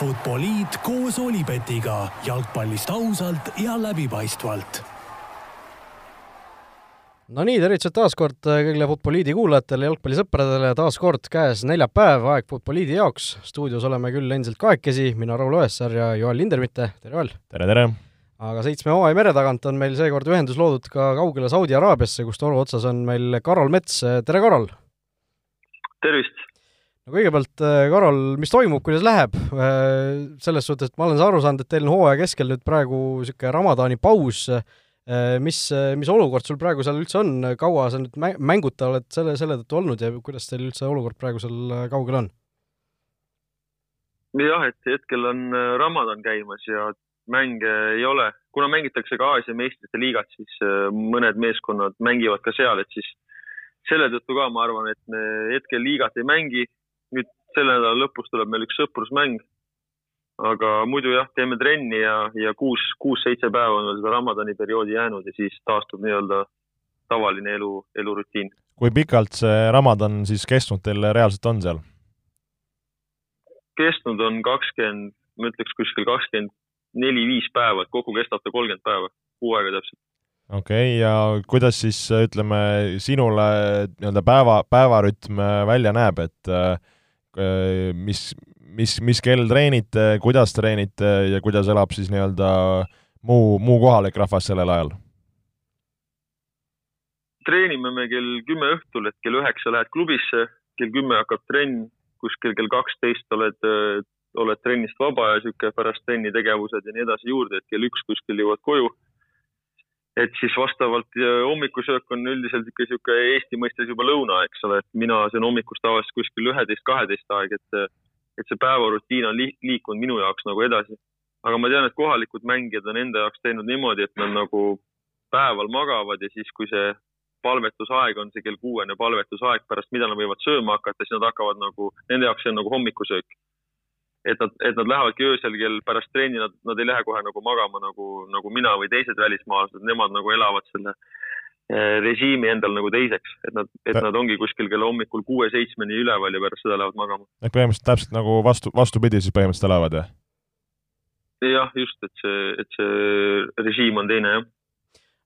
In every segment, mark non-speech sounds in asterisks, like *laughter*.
Futboliit koos Olipetiga jalgpallist ausalt ja läbipaistvalt. no nii, tervitused taas kord kõigile Futboliidi kuulajatele, jalgpallisõpradele, taas kord käes neljapäev, aeg Futboliidi jaoks. stuudios oleme küll endiselt kahekesi, mina, Raul Õessar ja Joel Lindermitte, tere Joel! tere, tere! aga seitsme hooaja mere tagant on meil seekord ühendus loodud ka kaugele Saudi Araabiasse, kus toru otsas on meil Karol Mets, tere Karol! tervist! No kõigepealt, Karol, mis toimub, kuidas läheb? Selles suhtes, et ma olen aru saanud, et teil on hooaja keskel nüüd praegu niisugune Ramadani paus, mis, mis olukord sul praegu seal üldse on, kaua sa nüüd mänguta oled selle, selle tõttu olnud ja kuidas teil üldse olukord praegu seal kaugel on? jah, et hetkel on Ramadan käimas ja mänge ei ole, kuna mängitakse ka Aasia meistrite liigat, siis mõned meeskonnad mängivad ka seal, et siis selle tõttu ka ma arvan, et me hetkel liigat ei mängi. Selle nädala lõpus tuleb meil üks sõprusmäng. aga muidu jah, teeme trenni ja, ja kuus, kuus-seitse päeva on veel seda Ramadani perioodi jäänud ja siis taastub nii-öelda tavaline elu, elurutiin. kui pikalt see Ramadan siis kestnud teil reaalselt on seal? kestnud on kakskümmend, ma ütleks kuskil kakskümmend neli-viis päeva, et kokku kestab ta kolmkümmend päeva, kuu aega täpselt okei okay,, ja kuidas siis ütleme, sinule nii-öelda päeva, päevarütm välja näeb, et äh, mis, mis, mis kell treenite, kuidas treenite ja kuidas elab siis nii-öelda muu, muu kohalik rahvas sellel ajal? treenime me kell kümme õhtul, et kell üheksa lähed klubisse, kell kümme hakkab trenn, kuskil kell kaksteist oled, oled trennist vaba ja niisugune pärast trenni tegevused ja nii edasi juurde, et kell üks kuskil jõuad koju et siis vastavalt hommikusöök on üldiselt ikka sihuke Eesti mõistes juba lõuna, eks ole, et mina söön hommikust tavaliselt kuskil üheteist, kaheteist aeg, et, et see päevarutiin on li liikunud minu jaoks nagu edasi. aga ma tean, et kohalikud mängijad on enda jaoks teinud niimoodi, et nad nagu päeval magavad ja siis, kui see palvetusaeg on see kell kuuene palvetusaeg, pärast mida nad võivad sööma hakata, siis nad hakkavad nagu, nende jaoks see on nagu hommikusöök et nad, et nad lähevadki öösel kell pärast trenni, nad, nad ei lähe kohe nagu magama nagu, nagu mina või teised välismaalased, nemad nagu elavad selle eh, režiimi endal nagu teiseks, et nad, et nad ongi kuskil kella hommikul kuue-seitsmeni üleval ja pärast seda lähevad magama. ehk põhimõtteliselt täpselt nagu vastu, vastupidi siis põhimõtteliselt elavad, jah? jah, just, et see, et see režiim on teine, jah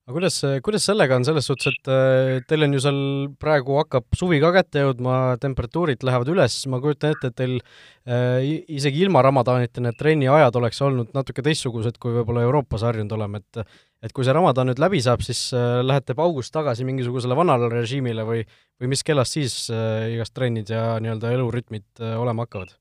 aga kuidas, kuidas sellega on, selles suhtes, et äh, teil on ju seal praegu hakkab suvi ka kätte jõudma, temperatuurid lähevad üles, ma kujutan ette, et teil äh, isegi ilma Ramadanita need trenniajad oleks olnud natuke teistsugused, kui võib-olla Euroopas harjunud oleme, et et kui see Ramadan nüüd läbi saab, siis äh, lähete paugust tagasi mingisugusele vanale režiimile või, või mis kellast siis äh, igast trennid ja nii-öelda elurütmid äh, olema hakkavad?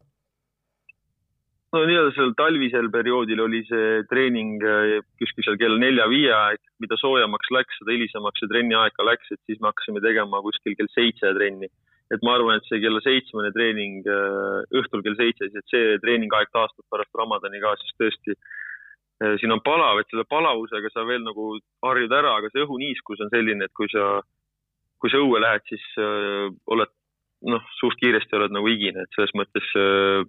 No nii-öelda seal talvisel perioodil oli see treening eh, kuskil seal kell nelja-viie aeg, mida soojemaks läks, seda hilisemaks see trenni aeg ka läks, et siis me hakkasime tegema kuskil kell seitse trenni. et ma arvan, et see kella seitsmene treening eh, õhtul kell seitse, et see treeningaeg taastub pärast Ramadani ka, siis tõesti eh, siin on palav, et selle palavusega sa veel nagu harjud ära, aga see õhuniiskus on selline, et kui sa, kui sa õue lähed, siis äh, oled noh, suht kiiresti oled nagu higine, et selles mõttes äh,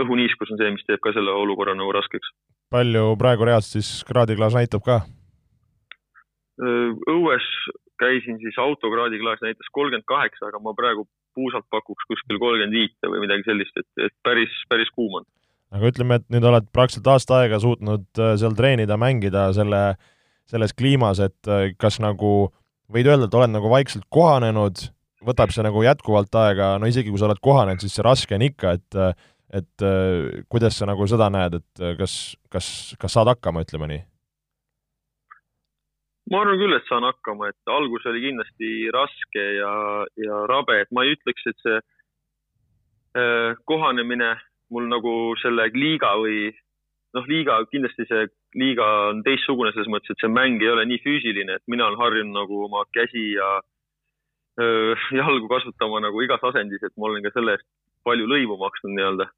õhuniiskus on see, mis teeb ka selle olukorra nagu raskeks. palju praegu reaalselt siis kraadiklaas näitab ka? õues käisin siis autokraadiklaas näitas kolmkümmend kaheksa, aga ma praegu puusalt pakuks kuskil kolmkümmend viite või midagi sellist, et, et päris, päris kuum on. aga ütleme, et nüüd oled praktiliselt aasta aega suutnud seal treenida, mängida selle, selles kliimas, et kas nagu võid öelda, et oled nagu vaikselt kohanenud, võtab see nagu jätkuvalt aega, no isegi kui sa oled kohanenud, siis see raske on ikka, et et äh, kuidas sa nagu seda näed, et kas, kas, kas saad hakkama, ütleme nii? ma arvan küll, et saan hakkama, et algus oli kindlasti raske ja, ja rabe, et ma ei ütleks, et see äh, kohanemine mul nagu selle liiga või noh, liiga, kindlasti see liiga on teistsugune selles mõttes, et see mäng ei ole nii füüsiline, et mina olen harjunud nagu oma käsi ja öö, jalgu kasutama nagu igas asendis, et ma olen ka selle eest palju lõivu maksnud nii-öelda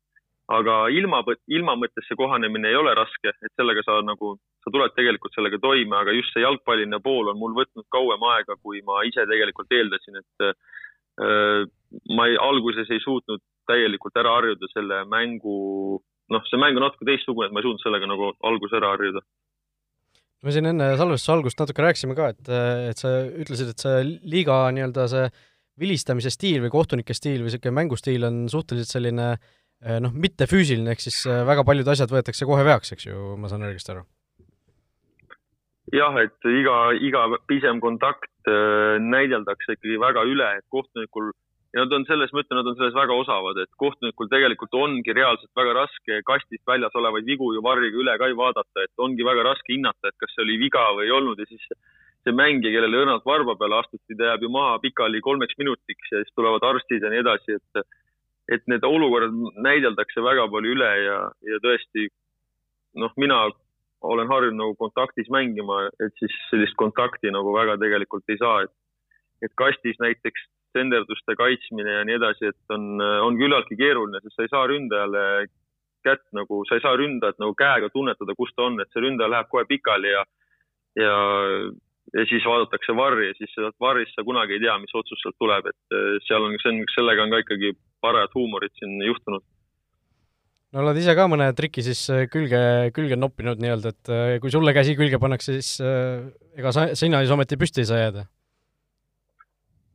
aga ilma, ilma mõttes see kohanemine ei ole raske, et sellega sa nagu, sa tuled tegelikult sellega toime, aga just see jalgpalline pool on mul võtnud kauem aega, kui ma ise tegelikult eeldasin, et äh, ma ei, alguses ei suutnud täielikult ära harjuda selle mängu, noh, see mäng on natuke teistsugune, et ma ei suutnud sellega nagu alguses ära harjuda. Me siin enne salvestuse algust natuke rääkisime ka, et, et sa ütlesid, et see liiga nii-öelda see vilistamise stiil või kohtunike stiil või niisugune mängustiil on suhteliselt selline äh, noh, mitte füüsiline, ehk siis väga paljud asjad võetakse kohe veaks, eks ju, ma saan õigesti aru? jah, et iga, iga pisem kontakt näideldakse ikkagi väga üle, et kohtunikul ja nad on selles, ma ütlen, nad on selles väga osavad, et kohtunikul tegelikult ongi reaalselt väga raske kastist väljas olevaid vigu ju varriga üle ka ei vaadata, et ongi väga raske hinnata, et kas see oli viga või ei olnud ja siis see mängija, kellele õrnalt varba peale astuti, ta jääb ju maha pikali kolmeks minutiks ja siis tulevad arstid ja nii edasi, et et need olukorrad näideldakse väga palju üle ja, ja tõesti noh, mina olen harjunud nagu kontaktis mängima, et siis sellist kontakti nagu väga tegelikult ei saa, et et kastis näiteks senderduste kaitsmine ja nii edasi, et on, on küllaltki keeruline, sest sa ei saa ründajale kätt nagu, sa ei saa ründajat nagu käega tunnetada, kus ta on, et see ründaja läheb kohe pikali ja, ja, ja siis vaadatakse varri ja siis sealt varrist sa kunagi ei tea, mis otsus sealt tuleb, et eh, seal on, see on, sellega on ka ikkagi parajat huumorit siin juhtunud. No oled ise ka mõne triki siis eh, külge, külge noppinud nii-öelda, et eh, kui sulle käsi külge pannakse, siis ega sa, sina siis ometi püsti ei saa jääda?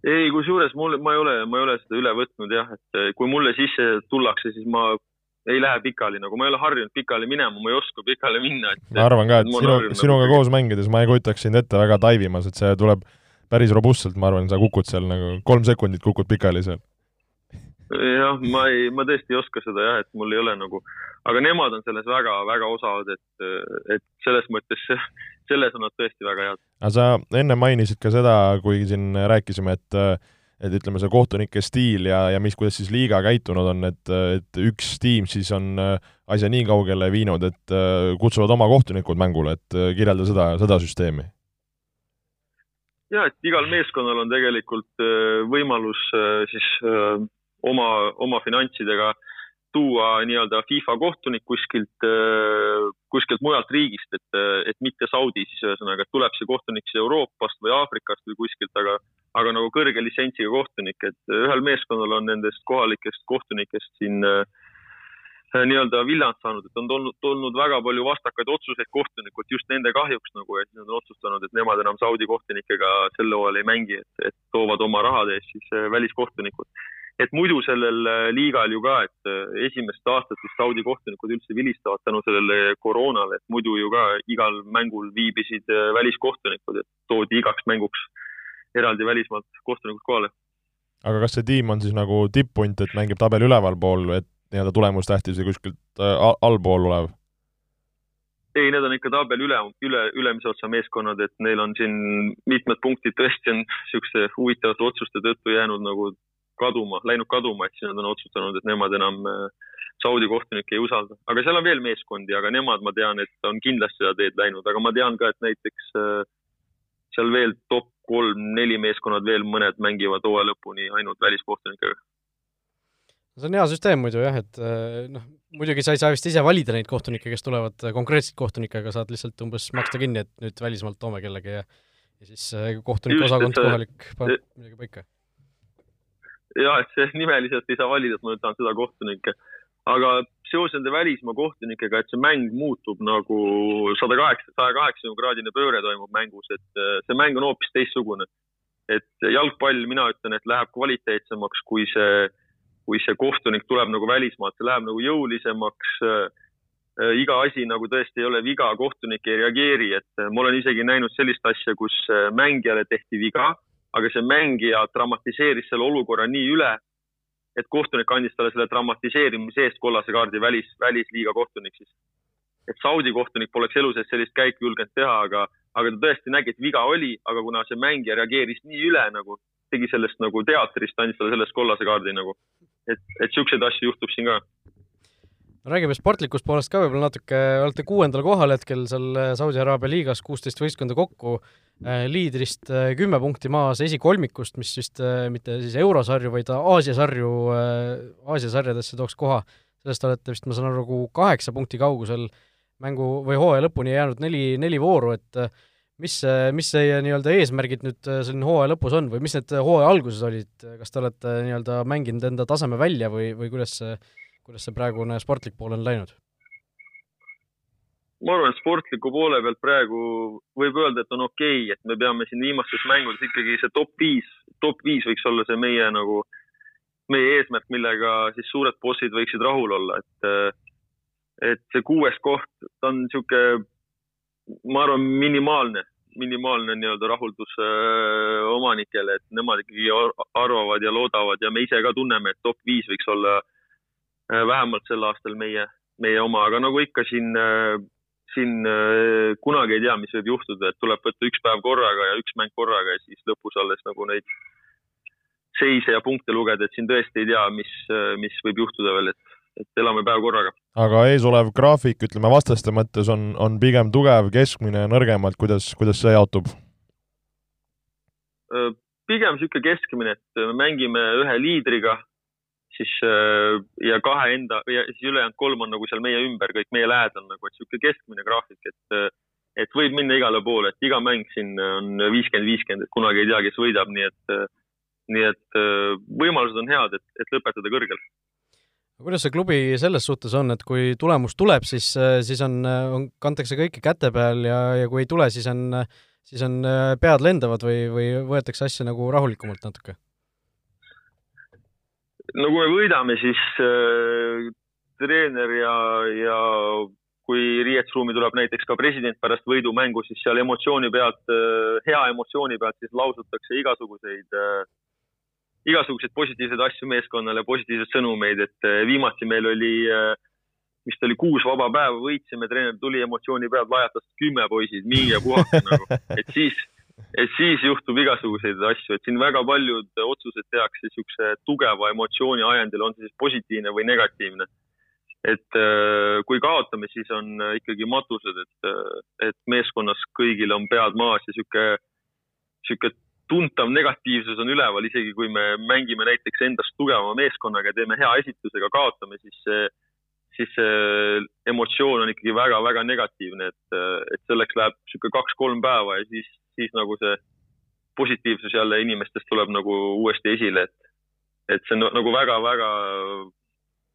ei, kusjuures mul, ma ei ole, ma ei ole seda üle võtnud jah, et kui mulle sisse tullakse, siis ma ei lähe pikali, nagu ma ei ole harjunud pikali minema, ma ei oska pikali minna, et ma arvan ka, et sinu, sinuga nagu... koos mängides ma ei kujutaks sind ette väga taivimas, et see tuleb päris robustselt, ma arvan, sa kukud seal nagu kolm sekundit kukud pikali seal jah, ma ei, ma tõesti ei oska seda jah, et mul ei ole nagu, aga nemad on selles väga-väga osavad, et, et selles mõttes, selles on nad tõesti väga head. aga sa enne mainisid ka seda, kui siin rääkisime, et et ütleme, see kohtunike stiil ja, ja mis, kuidas siis liiga käitunud on, et, et üks tiim siis on asja nii kaugele viinud, et kutsuvad oma kohtunikud mängule, et kirjelda seda, seda süsteemi ja et igal meeskonnal on tegelikult võimalus siis oma, oma finantsidega tuua nii-öelda FIFA kohtunik kuskilt, kuskilt mujalt riigist, et, et mitte Saudi siis ühesõnaga, et tuleb see kohtunik siis Euroopast või Aafrikast või kuskilt, aga, aga nagu kõrge litsentsiga kohtunik, et ühel meeskonnal on nendest kohalikest kohtunikest siin äh, nii-öelda viljand saanud, et on tulnud, tulnud väga palju vastakaid otsuseid kohtunikult just nende kahjuks nagu, et nad on otsustanud, et nemad enam Saudi kohtunikega sel hooajal ei mängi, et, et toovad oma rahade eest siis äh, väliskohtunikud et muidu sellel äh, liigal ju ka, et äh, esimest aastat vist Saudi kohtunikud üldse vilistavad tänu sellele koroonale, et muidu ju ka igal mängul viibisid äh, väliskohtunikud, et toodi igaks mänguks eraldi välismaalt kohtunikud kohale. aga kas see tiim on siis nagu tipppunt, et mängib tabeli ülevalpool, et nii-öelda tulemustähtis või kuskilt allpool olev? ei, need on ikka tabeli üle, üle, ülemise otsa meeskonnad, et neil on siin mitmed punktid tõesti on *laughs* niisuguste huvitavate otsuste tõttu jäänud nagu kaduma, läinud kaduma, et siis nad on otsustanud, et nemad enam äh, Saudi kohtunikke ei usalda. aga seal on veel meeskondi, aga nemad, ma tean, et on kindlasti seda teed läinud, aga ma tean ka, et näiteks äh, seal veel top kolm-neli meeskonnad veel, mõned mängivad hooaja lõpuni ainult väliskohtunikega. see on hea süsteem muidu jah, et äh, noh, muidugi sa ei saa vist ise valida neid kohtunikke, kes tulevad konkreetselt kohtunikega, saad lihtsalt umbes maksta kinni, et nüüd välismaalt toome kellegi ja ja siis kohtuniku osakond kohalik paneb midagi paika jah, et see *laughs* nimeliselt ei saa valida, et ma nüüd tahan seda kohtunikke. aga seoses nende välismaa kohtunikega, et see mäng muutub nagu sada kaheksa, saja kaheksakümne kraadine pööre toimub mängus, et äh, see mäng on hoopis teistsugune. et jalgpall, mina ütlen, et läheb kvaliteetsemaks, kui see, kui see kohtunik tuleb nagu välismaalt, see läheb nagu jõulisemaks äh, äh, iga asi nagu tõesti ei ole viga, kohtunik ei reageeri, et ma olen isegi näinud sellist asja, kus mängijale tehti viga aga see mängija dramatiseeris selle olukorra nii üle, et kohtunik andis talle selle dramatiseerimise eest kollase kaardi välis, välisliiga kohtunik siis. et Saudi kohtunik poleks elu sees sellist käiku julgenud teha, aga, aga ta tõesti nägi, et viga oli, aga kuna see mängija reageeris nii üle nagu, tegi sellest nagu teatrist, andis talle sellest kollase kaardi nagu. et, et siukseid asju juhtub siin ka räägime sportlikust poolest ka võib-olla natuke, olete kuuendal kohal hetkel seal Saudi Araabia liigas, kuusteist võistkonda kokku, äh, liidrist äh, kümme punkti maas esikolmikust, mis vist äh, mitte siis eurosarju, vaid Aasia sarju, Aasia sarjadesse tooks koha. sellest olete vist, ma saan aru, nagu kaheksa punkti kaugusel mängu või hooaja lõpuni jäänud neli, neli vooru, et mis, mis teie nii-öelda eesmärgid nüüd selline hooaja lõpus on või mis need hooaja alguses olid, kas te olete nii-öelda mänginud enda taseme välja või, või kuidas see kuidas see praegune sportlik pool on läinud? ma arvan, et sportliku poole pealt praegu võib öelda, et on okei okay,, et me peame siin viimastes mängudes ikkagi see top viis, top viis võiks olla see meie nagu meie eesmärk, millega siis suured bossid võiksid rahul olla, et et see kuues koht, ta on niisugune, ma arvan, minimaalne, minimaalne nii-öelda rahuldus öö, omanikele, et nemad ikkagi arvavad ja loodavad ja me ise ka tunneme, et top viis võiks olla öö, vähemalt sel aastal meie, meie oma, aga nagu ikka siin öö, siin äh, kunagi ei tea, mis võib juhtuda, et tuleb võtta üks päev korraga ja üks mäng korraga ja siis lõpus alles nagu neid seise ja punkte lugeda, et siin tõesti ei tea, mis, äh, mis võib juhtuda veel, et, et elame päev korraga. aga eesolev graafik, ütleme vastaste mõttes on, on pigem tugev, keskmine, nõrgemalt, kuidas, kuidas see jaotub? Äh, pigem niisugune keskmine, et mängime ühe liidriga siis äh, ja kahe enda ja siis ülejäänud kolm on nagu seal meie ümber, kõik meie lähedal nagu, et niisugune keskmine graafik, et äh, et võib minna igale poole, et iga mäng siin on viiskümmend, viiskümmend, et kunagi ei tea, kes võidab, nii et äh, nii et võimalused on head, et, et lõpetada kõrgel. kuidas see klubi selles suhtes on, et kui tulemus tuleb, siis, siis on, on, kantakse kõike käte peal ja, ja kui ei tule, siis on, siis on pead lendavad või, või võetakse asja nagu rahulikumalt natuke? No kui me võidame, siis äh, treener ja, ja kui riietusruumi tuleb näiteks ka president pärast võidumängu, siis seal emotsiooni pealt äh,, hea emotsiooni pealt siis lausutakse igasuguseid äh,, igasuguseid positiivseid asju meeskonnale, positiivseid sõnumeid, et äh, viimati meil oli äh, vist oli kuus vaba päeva, võitsime, treener tuli emotsiooni pealt, lajatas kümme poisid, minge puhake nagu, *laughs* et siis et siis juhtub igasuguseid asju, et siin väga paljud otsused tehakse niisuguse tugeva emotsiooni ajendil, on see siis positiivne või negatiivne. et äh, kui kaotame, siis on ikkagi matused, et, äh, et meeskonnas kõigil on pead maas ja niisugune, niisugune tuntav negatiivsus on üleval, isegi kui me mängime näiteks endast tugevama meeskonnaga ja teeme hea esitusega, kaotame, siis see, siis see emotsioon on ikkagi väga-väga negatiivne, et, et selleks läheb niisugune kaks-kolm päeva ja siis siis nagu see positiivsus jälle inimestes tuleb nagu uuesti esile, et, et see on nagu väga-väga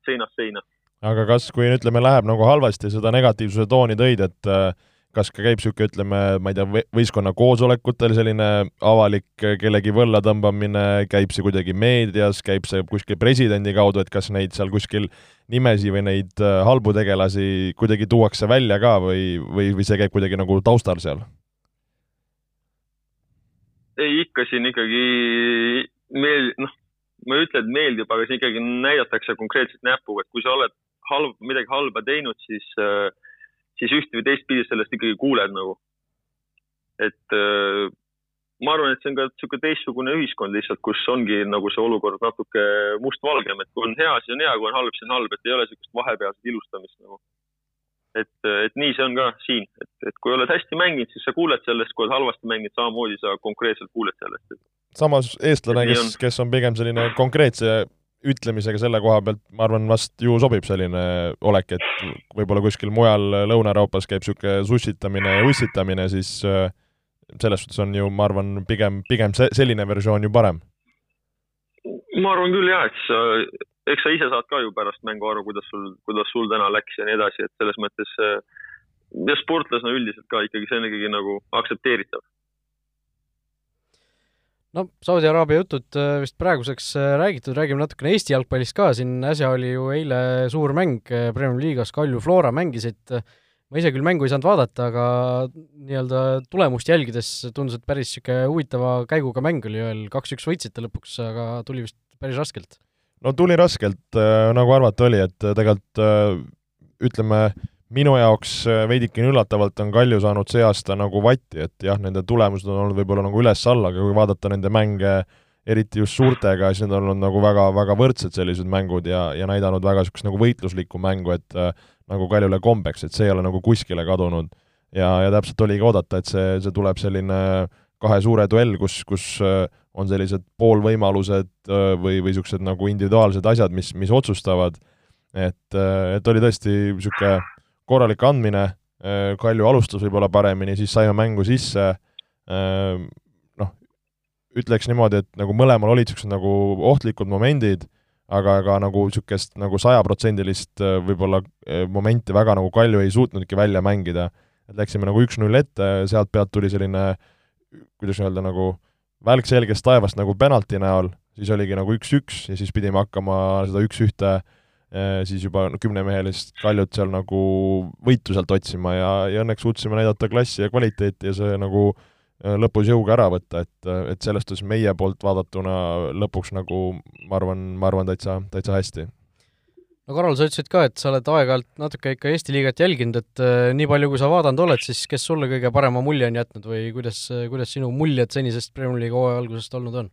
seinast seina. aga kas, kui ütleme, läheb nagu halvasti, seda negatiivsuse tooni tõid, et äh, kas ka käib niisugune, ütleme, ma ei tea, võistkonna koosolekutel selline avalik kellegi võlla tõmbamine, käib see kuidagi meedias, käib see kuskil presidendi kaudu, et kas neid seal kuskil nimesi või neid äh, halbu tegelasi kuidagi tuuakse välja ka või, või, või see käib kuidagi nagu taustal seal? ei, ikka siin ikkagi meel-, noh, ma ei ütle, et meeldib, aga siin ikkagi näidatakse konkreetselt näpuga, et kui sa oled halb, midagi halba teinud, siis, äh, siis üht või teistpidi sellest ikkagi kuuled nagu. et äh, ma arvan, et see on ka niisugune teistsugune ühiskond lihtsalt, kus ongi nagu see olukord natuke mustvalgem, et kui on hea, siis on hea, kui on halb, siis on halb, et ei ole niisugust vahepealset ilustamist nagu. Et, et nii see on ka siin, et, et kui oled hästi mänginud, siis sa kuuled sellest, kui oled halvasti mänginud, samamoodi sa konkreetselt kuuled sellest. samas eestlane, kes, kes on pigem selline konkreetse ütlemisega selle koha pealt, ma arvan, vast ju sobib selline olek, et võib-olla kuskil mujal Lõuna-Euroopas käib niisugune sussitamine ja ussitamine, siis äh, selles suhtes on ju, ma arvan, pigem, pigem see, selline versioon ju parem. ma arvan küll jah, et sa eks sa ise saad ka ju pärast mängu aru, kuidas sul, kuidas sul täna läks ja nii edasi, et selles mõttes äh, ja sportlasena üldiselt ka ikkagi, see on ikkagi nagu aktsepteeritav. No Saudi Araabia jutud äh, vist praeguseks äh, räägitud, räägime natukene Eesti jalgpallist ka, siin äsja oli ju eile suur mäng Premiumi liigas, Kalju Flora mängisid, ma ise küll mängu ei saanud vaadata, aga nii-öelda tulemust jälgides tundus, et päris niisugune huvitava käiguga mäng oli veel, kaks-üks võitsite lõpuks, aga tuli vist päris raskelt. No tuli raskelt, äh, nagu arvata oli, et äh, tegelikult äh, ütleme, minu jaoks veidikene üllatavalt on Kalju saanud see aasta nagu vatti, et jah, nende tulemused on olnud võib-olla nagu üles-alla, aga kui vaadata nende mänge, eriti just suurtega, siis need on olnud nagu väga, väga võrdsed sellised mängud ja, ja näidanud väga niisugust nagu võitluslikku mängu, et äh, nagu Kaljule kombeks, et see ei ole nagu kuskile kadunud. ja, ja täpselt oligi oodata, et see, see tuleb selline kahe suure duell, kus, kus äh, on sellised poolvõimalused või, või niisugused nagu individuaalsed asjad, mis, mis otsustavad, et, et oli tõesti niisugune korralik andmine, Kalju alustas võib-olla paremini, siis saime mängu sisse, noh, ütleks niimoodi, et nagu mõlemal olid niisugused nagu ohtlikud momendid, aga, aga nagu niisugust nagu sajaprotsendilist võib-olla momenti väga nagu Kalju ei suutnudki välja mängida. et läksime nagu üks-null ette, sealt pealt tuli selline kuidas öelda, nagu välk selgest taevast nagu penalti näol, siis oligi nagu üks-üks ja siis pidime hakkama seda üks-ühte siis juba kümnemehelist kaljut seal nagu võitu sealt otsima ja, ja õnneks suutsime näidata klassi ja kvaliteeti ja see nagu lõpus jõuga ära võtta, et, et selles suhtes meie poolt vaadatuna lõpuks nagu ma arvan, ma arvan täitsa, täitsa hästi no Karol, sa ütlesid ka, et sa oled aeg-ajalt natuke ikka Eesti liigat jälginud, et äh, nii palju, kui sa vaadanud oled, siis kes sulle kõige parema mulje on jätnud või kuidas, kuidas sinu muljed senisest Premier League'i hooaja algusest olnud on?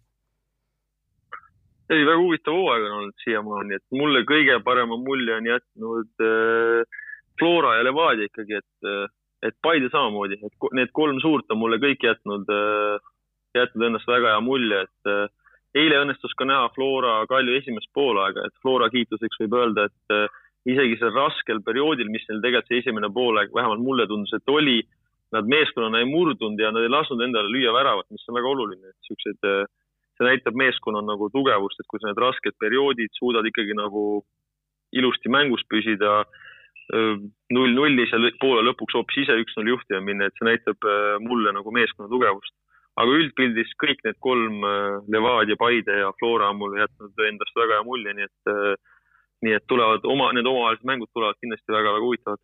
Ei, väga huvitav hooaeg on olnud siiamaani, et mulle kõige parema mulje on jätnud äh, Flora ja Levadia ikkagi, et äh,, et Paide samamoodi, et need kolm suurt on mulle kõik jätnud äh,, jätnud ennast väga hea mulje, et äh, eile õnnestus ka näha Flora Kalju esimest poolaega, et Flora kiituseks võib öelda, et äh, isegi sel raskel perioodil, mis neil tegelikult see esimene poolaeg, vähemalt mulle tundus, et oli, nad meeskonnana ei murdunud ja nad ei lasknud endale lüüa väravat, mis on väga oluline, et siuksed, äh, see näitab meeskonna nagu tugevust, et kui sa need rasked perioodid suudad ikkagi nagu ilusti mängus püsida, null nullis ja poole lõpuks hoopis ise üks-null juhtima minna, et see näitab mulle nagu meeskonna tugevust aga üldpildis kõik need kolm, Levadia, Paide ja Flora on mulle jätnud endast väga hea mulje, nii et, nii et tulevad oma, need omavahelised mängud tulevad kindlasti väga-väga huvitavad.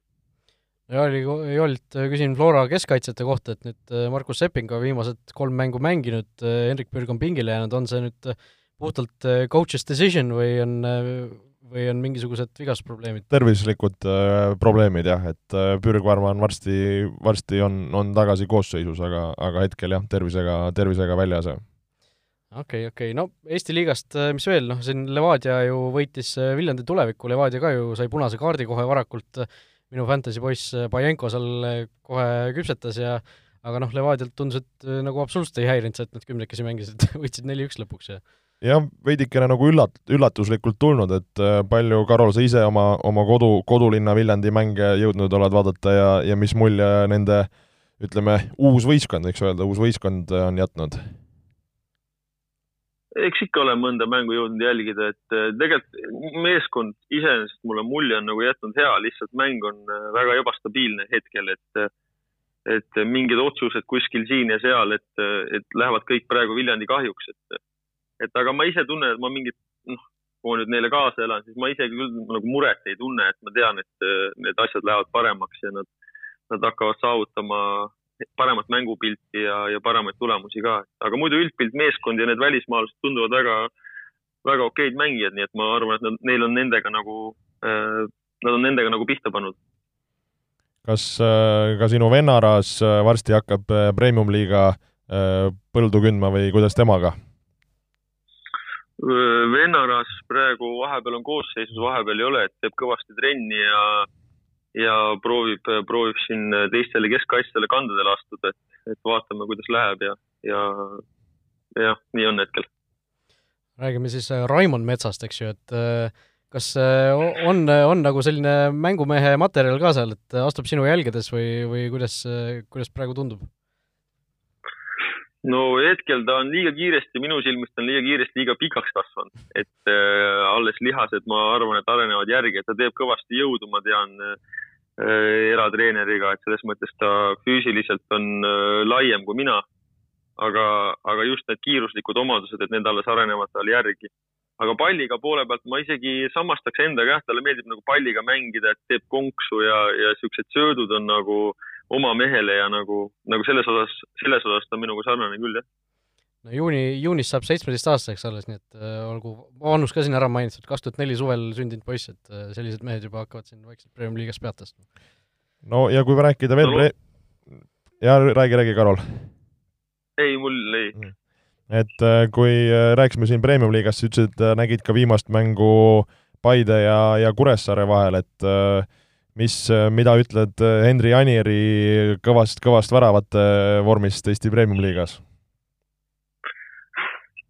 Ja oli, Jolt, küsin Flora keskkaitsjate kohta, et nüüd äh, Markus Sepping on viimased kolm mängu mänginud, Henrik Pürg on pingile jäänud, on see nüüd puhtalt coach's decision või on või on mingisugused vigasprobleemid? tervislikud äh, probleemid jah, et äh, Pürg, ma arvan, varsti, varsti on, on tagasi koosseisus, aga, aga hetkel jah, tervisega, tervisega väljas. okei okay,, okei okay., no Eesti liigast, äh, mis veel, noh, siin Levadia ju võitis äh, Viljandi tulevikku, Levadia ka ju sai punase kaardi kohe varakult, minu fantasy poiss Pajenko seal kohe küpsetas ja aga noh, Levadialt tundus, et nagu absoluutselt ei häirinud see, et nad kümnekesi mängisid *laughs* võitsid neli-üks lõpuks ja jah, veidikene nagu üllat-, üllatuslikult tulnud, et äh, palju, Karol, sa ise oma, oma kodu, kodulinna Viljandi mänge jõudnud oled vaadata ja, ja mis mulje nende ütleme, uus võistkond, võiks öelda, uus võistkond äh, on jätnud? Eks ikka olen mõnda mängu jõudnud jälgida, et äh, tegelikult meeskond iseenesest mulle mulje on nagu jätnud hea, lihtsalt mäng on väga ebastabiilne hetkel, et et mingid otsused kuskil siin ja seal, et, et lähevad kõik praegu Viljandi kahjuks, et et aga ma ise tunnen, et ma mingit, noh, kui ma nüüd neile kaasa elan, siis ma ise küll nagu muret ei tunne, et ma tean, et need asjad lähevad paremaks ja nad, nad hakkavad saavutama paremat mängupilti ja, ja paremaid tulemusi ka. aga muidu üldpilt, meeskond ja need välismaalased tunduvad väga, väga okeid mängijad, nii et ma arvan, et nad, neil on nendega nagu äh,, nad on nendega nagu pihta pannud. kas äh, ka sinu vennaras äh, varsti hakkab premium-liiga põldu kündma või kuidas temaga? vennaras praegu vahepeal on koosseisus, vahepeal ei ole, et teeb kõvasti trenni ja, ja proovib, proovib siin teistele keskkaitsjatele kandadele astuda, et, et vaatame, kuidas läheb ja, ja jah, nii on hetkel. räägime siis äh, Raimond Metsast, eks ju, et äh, kas äh, on, on nagu selline mängumehe materjal ka seal, et astub sinu jälgedes või, või kuidas, kuidas praegu tundub? no hetkel ta on liiga kiiresti, minu silmis ta on liiga kiiresti liiga pikaks kasvanud, et äh, alles lihased, ma arvan, et arenevad järgi, et ta teeb kõvasti jõudu, ma tean äh, eratreeneriga, et selles mõttes ta füüsiliselt on äh, laiem kui mina. aga, aga just need kiiruslikud omadused, et need alles arenevad tal järgi. aga palliga poole pealt ma isegi samastaks endaga jah, talle meeldib nagu palliga mängida, et teeb konksu ja, ja siuksed söödud on nagu äh, oma mehele ja nagu, nagu selles osas, selles osas ta on minuga sarnane küll, jah. No juuni, juunis saab seitsmeteistaastaseks alles, nii et äh, olgu vanus ka siin ära mainitud, kaks tuhat neli suvel sündinud poiss, et äh, sellised mehed juba hakkavad siin vaikselt Premiumi liigas pead tõstma. no ja kui rääkida veel no, pre-, ja räägi, räägi, Karol. ei, mul ei mm. et äh, kui äh, rääkisime siin Premium-liigast, sa ütlesid, et nägid ka viimast mängu Paide ja, ja Kuressaare vahel, et äh, mis, mida ütled Henri Anieri kõvast, kõvast väravate vormist Eesti Premium-liigas?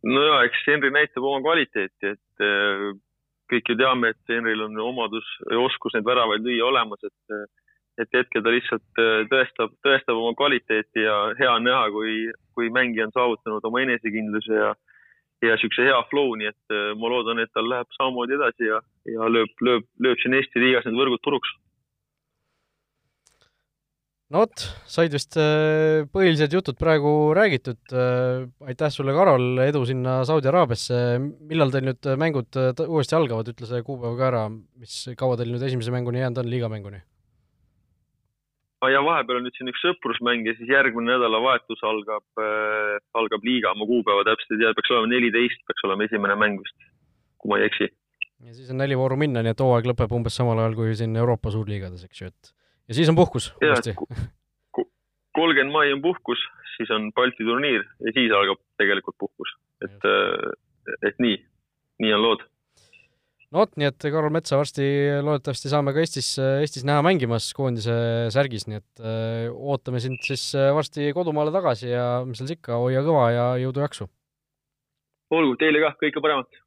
No jaa, eks Henri näitab oma kvaliteeti, et äh, kõik ju teame, et Henril on omadus ja oskus neid väravaid lüüa olemas, et et hetkel ta lihtsalt äh, tõestab, tõestab oma kvaliteeti ja hea on näha, kui, kui mängija on saavutanud oma enesekindluse ja ja niisuguse hea flow, nii et äh, ma loodan, et tal läheb samamoodi edasi ja, ja lööb, lööb, lööb siin Eesti liigas need võrgud puruks no vot, said vist äh, põhilised jutud praegu räägitud, äh, aitäh sulle, Karol, edu sinna Saudi Araabiasse, millal teil nüüd mängud äh, uuesti algavad, ütle see kuupäev ka ära, mis, kaua teil nüüd esimese mänguni jäänud on, liigamänguni? ja vahepeal on nüüd siin üks sõprusmäng ja siis järgmine nädalavahetus algab äh,, algab liiga, ma kuupäeva täpselt ei tea, peaks olema neliteist, peaks olema esimene mäng vist, kui ma ei eksi. ja siis on neli vooru minna, nii et hooaeg lõpeb umbes samal ajal kui siin Euroopa suurliigades, eks ju, et ja siis on puhkus uuesti. kolmkümmend mai on puhkus, siis on Balti turniir ja siis algab tegelikult puhkus, et, äh, et nii, nii on lood. no vot, nii et Karol Metsa varsti loodetavasti saame ka Eestis, Eestis näha mängimas koondise särgis, nii et öö, äh, ootame sind siis äh, varsti kodumaale tagasi ja mis seal siis ikka, hoia kõva ja jõudu-jaksu! olgu, teile ka kõike paremat!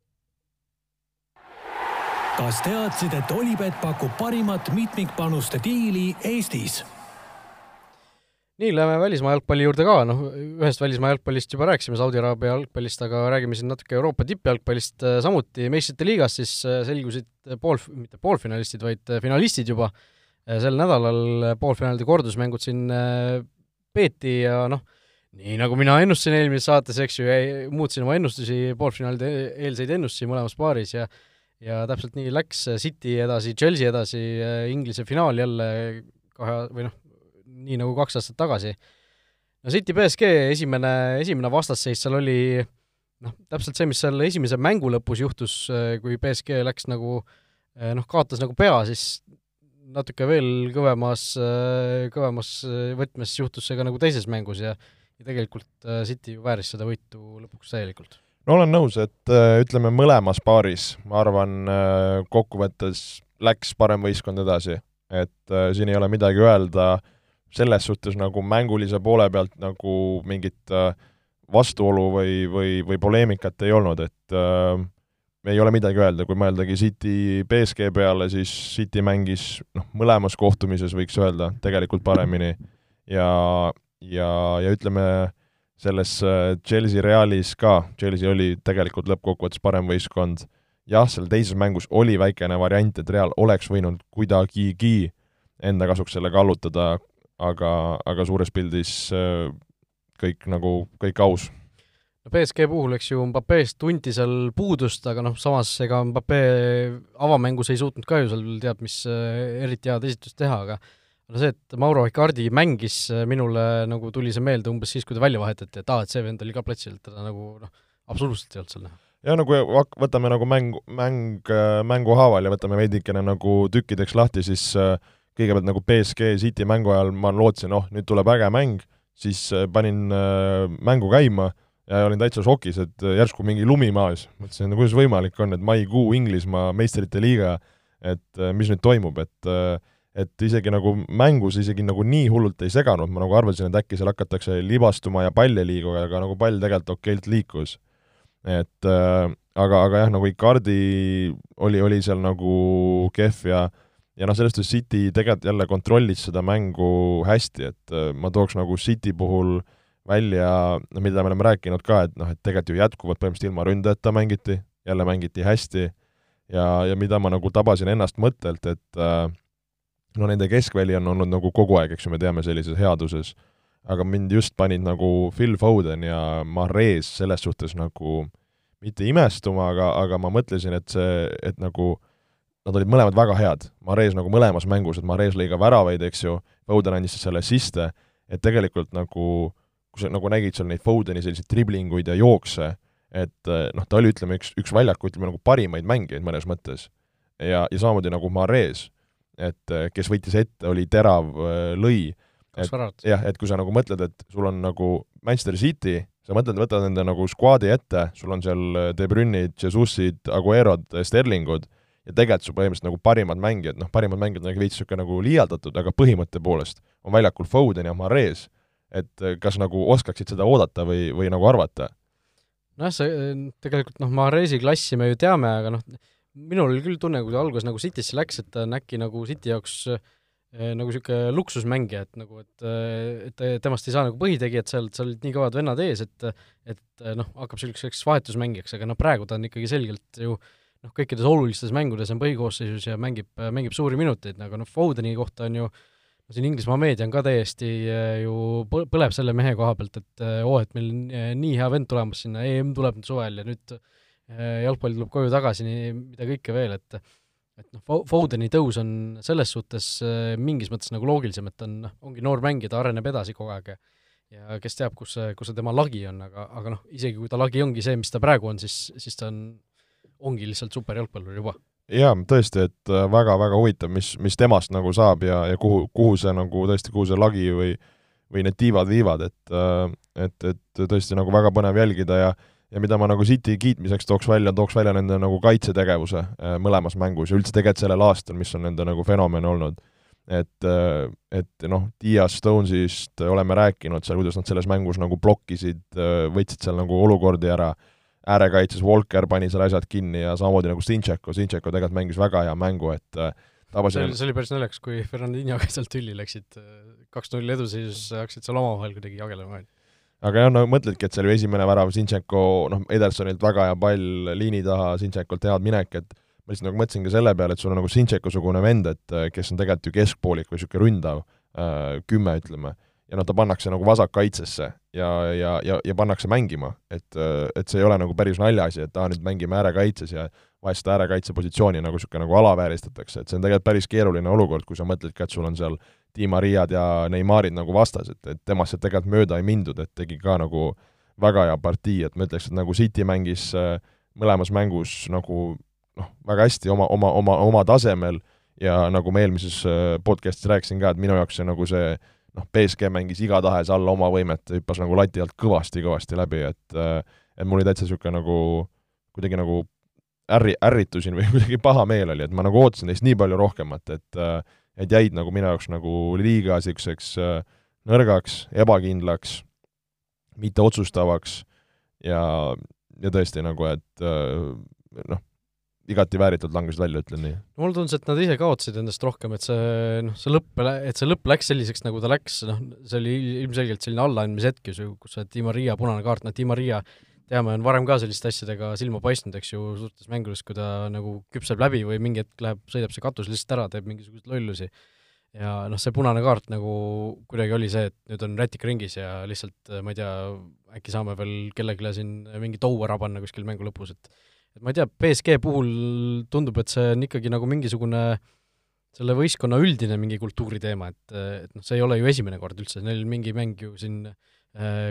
Kas teadsid, et Olipet pakub parimat mitmikpanuste diili Eestis? nii, läheme välismaa jalgpalli juurde ka, noh, ühest välismaa jalgpallist juba rääkisime, Saudi Araabia jalgpallist, aga räägime siin natuke Euroopa tippjalgpallist äh, samuti, meistrite liigas siis äh, selgusid pool, mitte poolfinalistid, vaid äh, finalistid juba. sel nädalal poolfinaalide kordusmängud siin peeti ja noh, nii nagu mina ennustasin eelmises saates, eks ju, muutsin oma ennustusi, poolfinaalide eelseid ennustusi mõlemas paaris ja ja täpselt nii läks, City edasi, Chelsea edasi, Inglise finaal jälle kahe või noh, nii nagu kaks aastat tagasi. no City BSG esimene, esimene vastasseis seal oli noh, täpselt see, mis seal esimese mängu lõpus juhtus, kui BSG läks nagu noh, kaotas nagu pea, siis natuke veel kõvemas, kõvemas võtmes juhtus see ka nagu teises mängus ja ja tegelikult City ju vääris seda võitu lõpuks täielikult no olen nõus, et äh, ütleme, mõlemas paaris, ma arvan, äh, kokkuvõttes läks parem võistkond edasi, et äh, siin ei ole midagi öelda selles suhtes nagu mängulise poole pealt nagu mingit vastuolu või, või, või poleemikat ei olnud, et äh, ei ole midagi öelda, kui mõeldagi City BSG peale, siis City mängis noh, mõlemas kohtumises võiks öelda tegelikult paremini. Ja, ja, ja ütleme, selles äh, Chelsea Realis ka, Chelsea oli tegelikult lõppkokkuvõttes parem võistkond, jah, seal teises mängus oli väikene variant, et Real oleks võinud kuidagigi enda kasuks selle kallutada, aga, aga suures pildis äh, kõik nagu, kõik aus. no BSG puhul, eks ju, Mbappest tunti seal puudust, aga noh, samas ega Mbappe avamängus ei suutnud ka ju seal teab mis äh, eriti head esitust teha, aga no see, et Mauro Icardi mängis, äh, minule nagu tuli see meelde umbes siis, kui ta välja vahetati, et aa, et see vend oli ka platsil, teda nagu noh, absoluutselt ei olnud seal näha. ja nagu võtame nagu mäng, mäng, äh, mängu haaval ja võtame veidikene nagu tükkideks lahti, siis äh, kõigepealt nagu BSG City mängu ajal ma lootsin, oh, nüüd tuleb äge mäng, siis panin mängu käima ja olin täitsa šokis, et järsku mingi lumi maas. mõtlesin, no kuidas võimalik on, et maikuu Inglismaa meistrite liiga, et mis nüüd toimub, et et isegi nagu mängus isegi nagu nii hullult ei seganud, ma nagu arvasin, et äkki seal hakatakse libastuma ja pall ei liigu, aga nagu pall tegelikult okeilt liikus. et äh, aga, aga jah, nagu Icardi oli, oli seal nagu kehv ja ja noh, selles suhtes City tegelikult jälle kontrollis seda mängu hästi, et äh, ma tooks nagu City puhul välja, no mida me oleme rääkinud ka, et noh, et tegelikult ju jätkuvalt põhimõtteliselt ilma ründajata mängiti, jälle mängiti hästi ja, ja mida ma nagu tabasin ennast mõttelt, et äh, no nende keskväli on olnud nagu kogu aeg, eks ju, me teame, sellises headuses, aga mind just panid nagu Phil Foden ja Mahrez selles suhtes nagu mitte imestuma, aga, aga ma mõtlesin, et see, et nagu nad olid mõlemad väga head, Mahrez nagu mõlemas mängus, et Mahrez lõi ka väravaid, eks ju, Foden andis selle assiste, et tegelikult nagu kui sa nagu nägid seal neid Fodeni selliseid driblinguid ja jookse, et noh, ta oli, ütleme, üks, üks väljaku, ütleme nagu parimaid mängijaid mõnes mõttes. ja, ja samamoodi nagu Mahrez et äh, kes võitis ette, oli terav, äh, lõi. jah, et kui sa nagu mõtled, et sul on nagu Manchester City, sa mõtled, võtad nende nagu skuaadi ette, sul on seal äh, De Bruyne'id, Jesus'id, Aguerod, Sterlingud, ja tegelikult su põhimõtteliselt nagu parimad mängijad, noh, parimad mängijad on veits niisugune nagu liialdatud, aga põhimõtte poolest on väljakul Foden ja Mahrez, et kas nagu oskaksid seda oodata või, või nagu arvata? nojah, see tegelikult noh, Mahrezi klassi me ju teame, aga noh, minul oli küll tunne, kui ta alguses nagu Citysse läks, et ta on äkki nagu City jaoks eh, nagu niisugune luksusmängija, et nagu, et, eh, et temast ei saa nagu põhitegijat seal, et seal olid nii kõvad vennad ees, et et eh, noh, hakkab niisuguseks vahetusmängijaks, aga noh, praegu ta on ikkagi selgelt ju noh, kõikides olulistes mängudes on põhikoosseisus ja mängib, mängib suuri minuteid, aga noh, Fodeni kohta on ju siin Inglismaa meedia on ka täiesti ju põ-, põleb selle mehe koha pealt, et oo, et meil on nii hea vend tulemas sinna, EM tuleb nüüd suvel ja nüüd jalgpall tuleb koju tagasi, nii mida kõike veel, et et noh, Fodeni tõus on selles suhtes mingis mõttes nagu loogilisem, et ta on, noh, ongi noor mängija, ta areneb edasi kogu aeg ja ja kes teab, kus see, kus see tema lagi on, aga, aga noh, isegi kui ta lagi ongi see, mis ta praegu on, siis, siis ta on, ongi lihtsalt super jalgpallur juba. Jaa, tõesti, et väga-väga äh, huvitav, mis, mis temast nagu saab ja, ja kuhu, kuhu see nagu tõesti, kuhu see lagi või või need tiivad viivad, et äh, et, et tõesti nagu väga põnev jälgida ja ja mida ma nagu City kiitmiseks tooks välja, tooks välja nende nagu kaitsetegevuse äh, mõlemas mängus ja üldse tegelikult sellel aastal, mis on nende nagu fenomen olnud. et, et noh, Dias Stonesist oleme rääkinud seal, kuidas nad selles mängus nagu blokkisid, võtsid seal nagu olukordi ära äärekaitses Walker pani seal asjad kinni ja samamoodi nagu Stintšeko, Stintšeko tegelikult mängis väga hea mängu, et äh, tabasin see oli, see oli päris naljakas, kui Fernandinhoga sealt tülli läksid, äh, kaks-null eduseisus, hakkasid seal omavahel kuidagi jagelema. Aga jah, no mõtledki, et see oli esimene värav, Stintšeko, noh, Edersonilt väga hea pall liini taha, Stintšekolt head minek, et ma lihtsalt nagu mõtlesin ka selle peale, et sul on nagu Stintšeko-sugune vend, et äh, kes on tegelikult ju keskpoolik või niisugune ründav, kümme ütleme. Ja noh, ta pannakse nagu vasakkaitsesse ja, ja, ja, ja pannakse mängima, et, et see ei ole nagu päris naljaasi, et aa, nüüd mängime äärekaitses ja vahest äärekaitse positsiooni nagu niisugune nagu alavääristatakse, et see on tegelikult päris keeruline olukord, kui sa mõtled ka, et sul on seal Di Mariad ja Neymarid nagu vastas, et, et temast sealt tegelikult mööda ei mindud, et tegi ka nagu väga hea partii, et ma ütleks, et nagu City mängis äh, mõlemas mängus nagu noh, väga hästi oma, oma, oma, oma tasemel ja nagu ma eelmises äh, podcastis rääkisin ka, et minu jaoks see nagu see noh, BSG mängis igatahes alla oma võimet, hüppas nagu lati alt kõvasti-kõvasti läbi, et et mul oli täitsa niisugune nagu kuidagi nagu ärri, ärritusin või *laughs* kuidagi paha meel oli, et ma nagu ootasin neist nii palju rohkemat, et et jäid nagu minu jaoks nagu liiga niisuguseks nõrgaks, ebakindlaks, mitteotsustavaks ja, ja tõesti nagu, et noh, igati vääritult langesid välja, ütlen nii. mulle tundus, et nad ise kaotasid endast rohkem, et see noh, see lõpp, et see lõpp läks selliseks, nagu ta läks, noh, see oli ilmselgelt selline allaandmise hetk ju, kus see Di Maria punane kaart, noh, Di Maria teame, on varem ka selliste asjadega silma paistnud, eks ju, suurtes mängudes, kui ta nagu küpseb läbi või mingi hetk läheb, sõidab see katus lihtsalt ära, teeb mingisuguseid lollusi. ja noh, see punane kaart nagu kuidagi oli see, et nüüd on rätik ringis ja lihtsalt ma ei tea, äkki saame veel kellelegi siin mingi tou ära panna kuskil mängu lõpus, et et ma ei tea, BSG puhul tundub, et see on ikkagi nagu mingisugune selle võistkonna üldine mingi kultuuriteema, et, et noh, see ei ole ju esimene kord üldse, neil mingi mäng ju siin äh,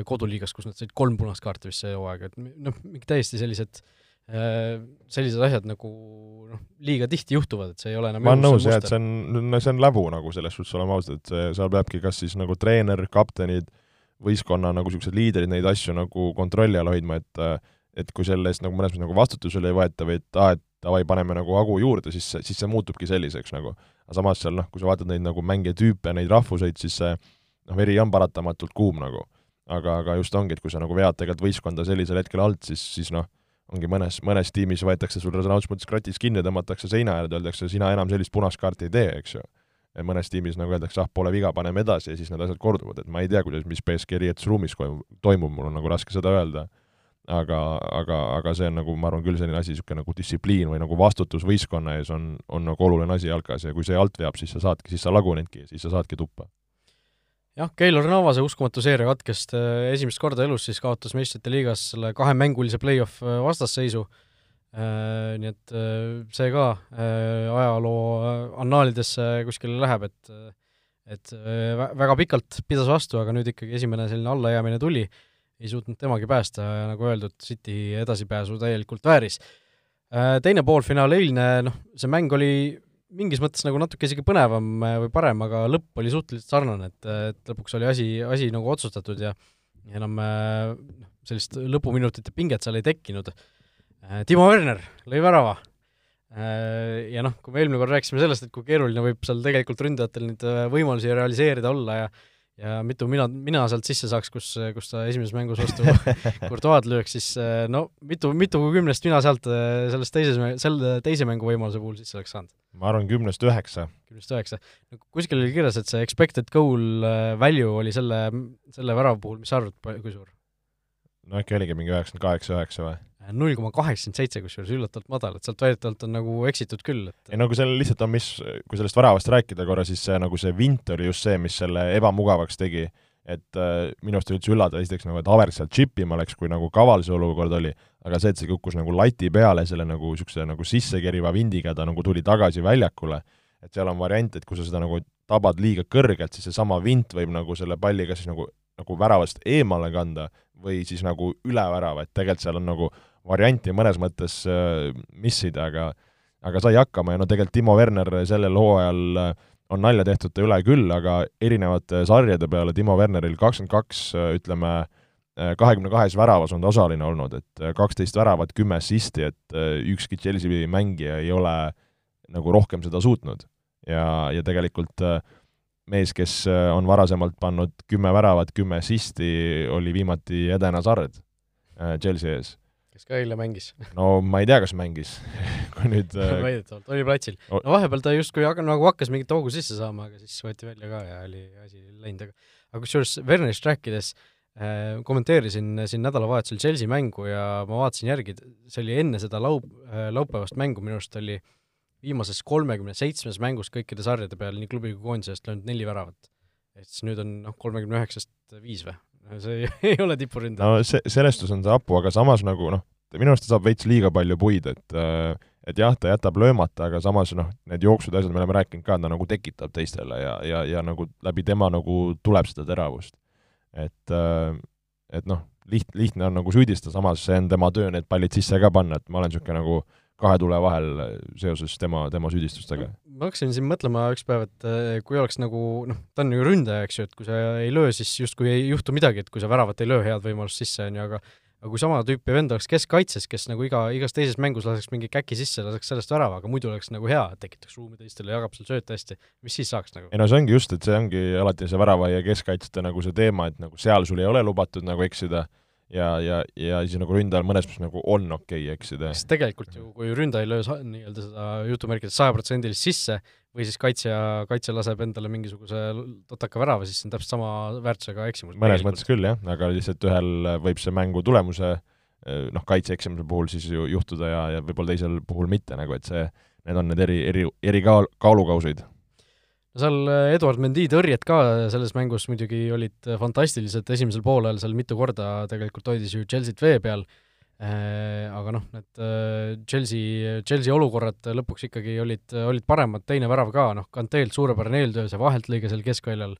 koduliigas, kus nad said kolm punast kaarti vist see hooaeg, et noh, mingi täiesti sellised äh, sellised asjad nagu noh, liiga tihti juhtuvad, et see ei ole enam ma olen nõus jah, et see on, see on läbu nagu selles suhtes, oleme ausad, et see, seal peabki kas siis nagu treener, kaptenid, võistkonna nagu niisugused liidrid neid asju nagu kontrolli all hoidma, et äh, et kui selle eest nagu mõnes mõttes nagu vastutusele ei võeta või et aa, et davai, paneme nagu hagu juurde, siis, siis see muutubki selliseks nagu. aga samas seal noh, kui sa vaatad neid nagu mängijatüüpe, neid rahvuseid, siis see noh, veri on paratamatult kuum nagu. Aga, aga just ongi, et kui sa nagu vead tegelikult võistkonda sellisel hetkel alt, siis, siis noh, ongi mõnes, mõnes tiimis võetakse sul sõna otseses mõttes kratis kinni, tõmmatakse seina äärde, öeldakse, sina enam sellist punast kaarti ei tee, eks ju. ja mõnes tiimis nagu öeldakse, ah, pole viga, paneme edasi ja siis need asjad korduvad, et ma ei tea, kuidas, mis BSG riietusruumis toimub, mul on nagu raske seda öelda aga, aga, aga see on nagu, ma arvan küll selline asi, niisugune nagu distsipliin või nagu vastutus võistkonna ees on, on nagu oluline asi jalkas ja kui see alt veab, siis sa saadki, siis sa lagunedki, siis sa saadki tuppa. Jah, Keilor Navase uskumatu seeria katkes äh, esimest korda elus, siis kaotas meistrite liigas selle kahemängulise play-off äh, vastasseisu äh,, nii et see ka ajaloo annaalidesse kuskile läheb, et et väga pikalt pidas vastu, aga nüüd ikkagi esimene selline allajäämine tuli ei suutnud temagi päästa ja nagu öeldud, City edasipääsu täielikult vääris. Teine poolfinaal eilne, noh, see mäng oli mingis mõttes nagu natuke isegi põnevam äh, või parem, aga lõpp oli suhteliselt sarnane, et, et lõpuks oli asi, asi nagu otsustatud ja enam äh, noh, sellist lõpuminutite pinget seal ei tekkinud. Timo Werner lõi värava. Ja noh, kui me eelmine kord rääkisime sellest, et kui keeruline võib seal tegelikult ründajatel neid võimalusi realiseerida olla ja ja mitu mina, mina sealt sisse saaks, kus, kus ta esimeses mängus vastu *laughs* Courtois'd lööks, siis eh, no mitu, mitu kümnest mina sealt eh, sellest teises, selle teise mängu võimaluse puhul sisse oleks saanud? ma arvan kümnest üheksa. kümnest üheksa. kuskil oli kirjas, et see expected goal eh, value oli selle, selle värava puhul, mis sa arvad, kui suur? no äkki oligi mingi üheksakümmend kaheksa, üheksa või? Null koma kaheksakümmend seitse, kusjuures üllatavalt madal, et sealt väidetavalt on nagu eksitud küll, et ei no kui seal lihtsalt on, mis, kui sellest väravast rääkida korra, siis see nagu see vint oli just see, mis selle ebamugavaks tegi. et äh, minu arust oli üldse üllatav, esiteks nagu, et Havertz sealt džipima läks, kui nagu kaval see olukord oli, aga see, et see kukkus nagu lati peale selle nagu niisuguse nagu sissekeriva vindiga, ta nagu tuli tagasi väljakule, et seal on variant, et kui sa seda nagu tabad liiga kõrgelt, siis seesama vint võib nagu selle palli kas siis nagu, nagu väravast eemale kanda või siis nagu üle värava, et tegelikult seal on nagu varianti mõnes mõttes äh, missida, aga aga sai hakkama ja no tegelikult Timo Werner sellel hooajal äh, on nalja tehtud ta üle küll, aga erinevate sarjade peale Timo Werneril kakskümmend kaks, äh, ütleme, kahekümne kahes väravas on ta osaline olnud, et kaksteist väravat, kümme assisti, et ükski Chelsea mängija ei ole nagu rohkem seda suutnud. ja, ja tegelikult mees, kes on varasemalt pannud kümme väravat, kümme assisti, oli viimati Edena Sard Chelsea ees kes ka eile mängis. *laughs* no ma ei tea, kas mängis *laughs* kui nüüd väidetavalt, oli platsil. no vahepeal ta justkui aga nagu hakkas mingit hoogu sisse saama, aga siis võeti välja ka ja oli asi läinud, aga aga kusjuures Wernerist rääkides äh, kommenteerisin siin nädalavahetusel Chelsea mängu ja ma vaatasin järgi, see oli enne seda laup- äh,, laupäevast mängu, minu arust oli viimases kolmekümne seitsmes mängus kõikide sarjade peale nii klubi kui koondise eest löönud neli väravat. et siis nüüd on noh, kolmekümne üheksast viis või? See ei, *laughs* ei ole tipuründaja. no see, selestus on see hapu, aga samas nagu noh, minu arust ta saab veits liiga palju puid, et et jah, ta jätab löömata, aga samas noh, need jooksud ja asjad, me oleme rääkinud ka, ta nagu tekitab teistele ja, ja, ja nagu läbi tema nagu tuleb seda teravust. et, et noh, liht-, lihtne on nagu süüdistada, samas see on tema töö need pallid sisse ka panna, et ma olen niisugune nagu kahe tule vahel seoses tema, tema süüdistustega. ma hakkasin siin mõtlema üks päev, et eh, kui oleks nagu noh, ta on ju ründaja, eks ju, et kui sa ei löö, siis justkui ei juhtu midagi, et kui sa väravat ei löö, head võimalust sisse, on ju, aga aga kui sama tüüpi vend oleks keskkaitses, kes nagu iga, igas teises mängus laseks mingi käki sisse, laseks sellest värava, aga muidu oleks nagu hea, tekitaks ruumi teistele, jagab seal sööte hästi, mis siis saaks nagu? ei no see ongi just, et see ongi alati see värava ja keskkaitsjate nagu see teema, et nagu seal sul ei ole lubatud nagu eksida ja, ja, ja siis nagu ründajal mõnes mõttes nagu on okei okay eksida. sest tegelikult ju, kui ründaja ei löö nii-öelda seda jutumärkides sajaprotsendilist sisse või siis kaitsja, kaitsja laseb endale mingisuguse totaka värava, siis see on täpselt sama väärtusega eksimus. mõnes mõttes küll jah, aga lihtsalt ühel võib see mängu tulemuse noh, kaitse eksimuse puhul siis ju juhtuda ja, ja võib-olla teisel puhul mitte nagu, et see, need on need eri, eri, eri kaal-, kaalukausid no seal äh, Eduard Mendi tõrjed ka selles mängus muidugi olid äh, fantastilised, esimesel poolel seal mitu korda tegelikult hoidis ju Chelsea't vee peal. Äh,, aga noh, need Chelsea, Chelsea olukorrad lõpuks ikkagi olid, olid paremad, teine värav ka, noh, Kanteelt suurepärane eeltöö, see vaheltlõige seal keskväljal,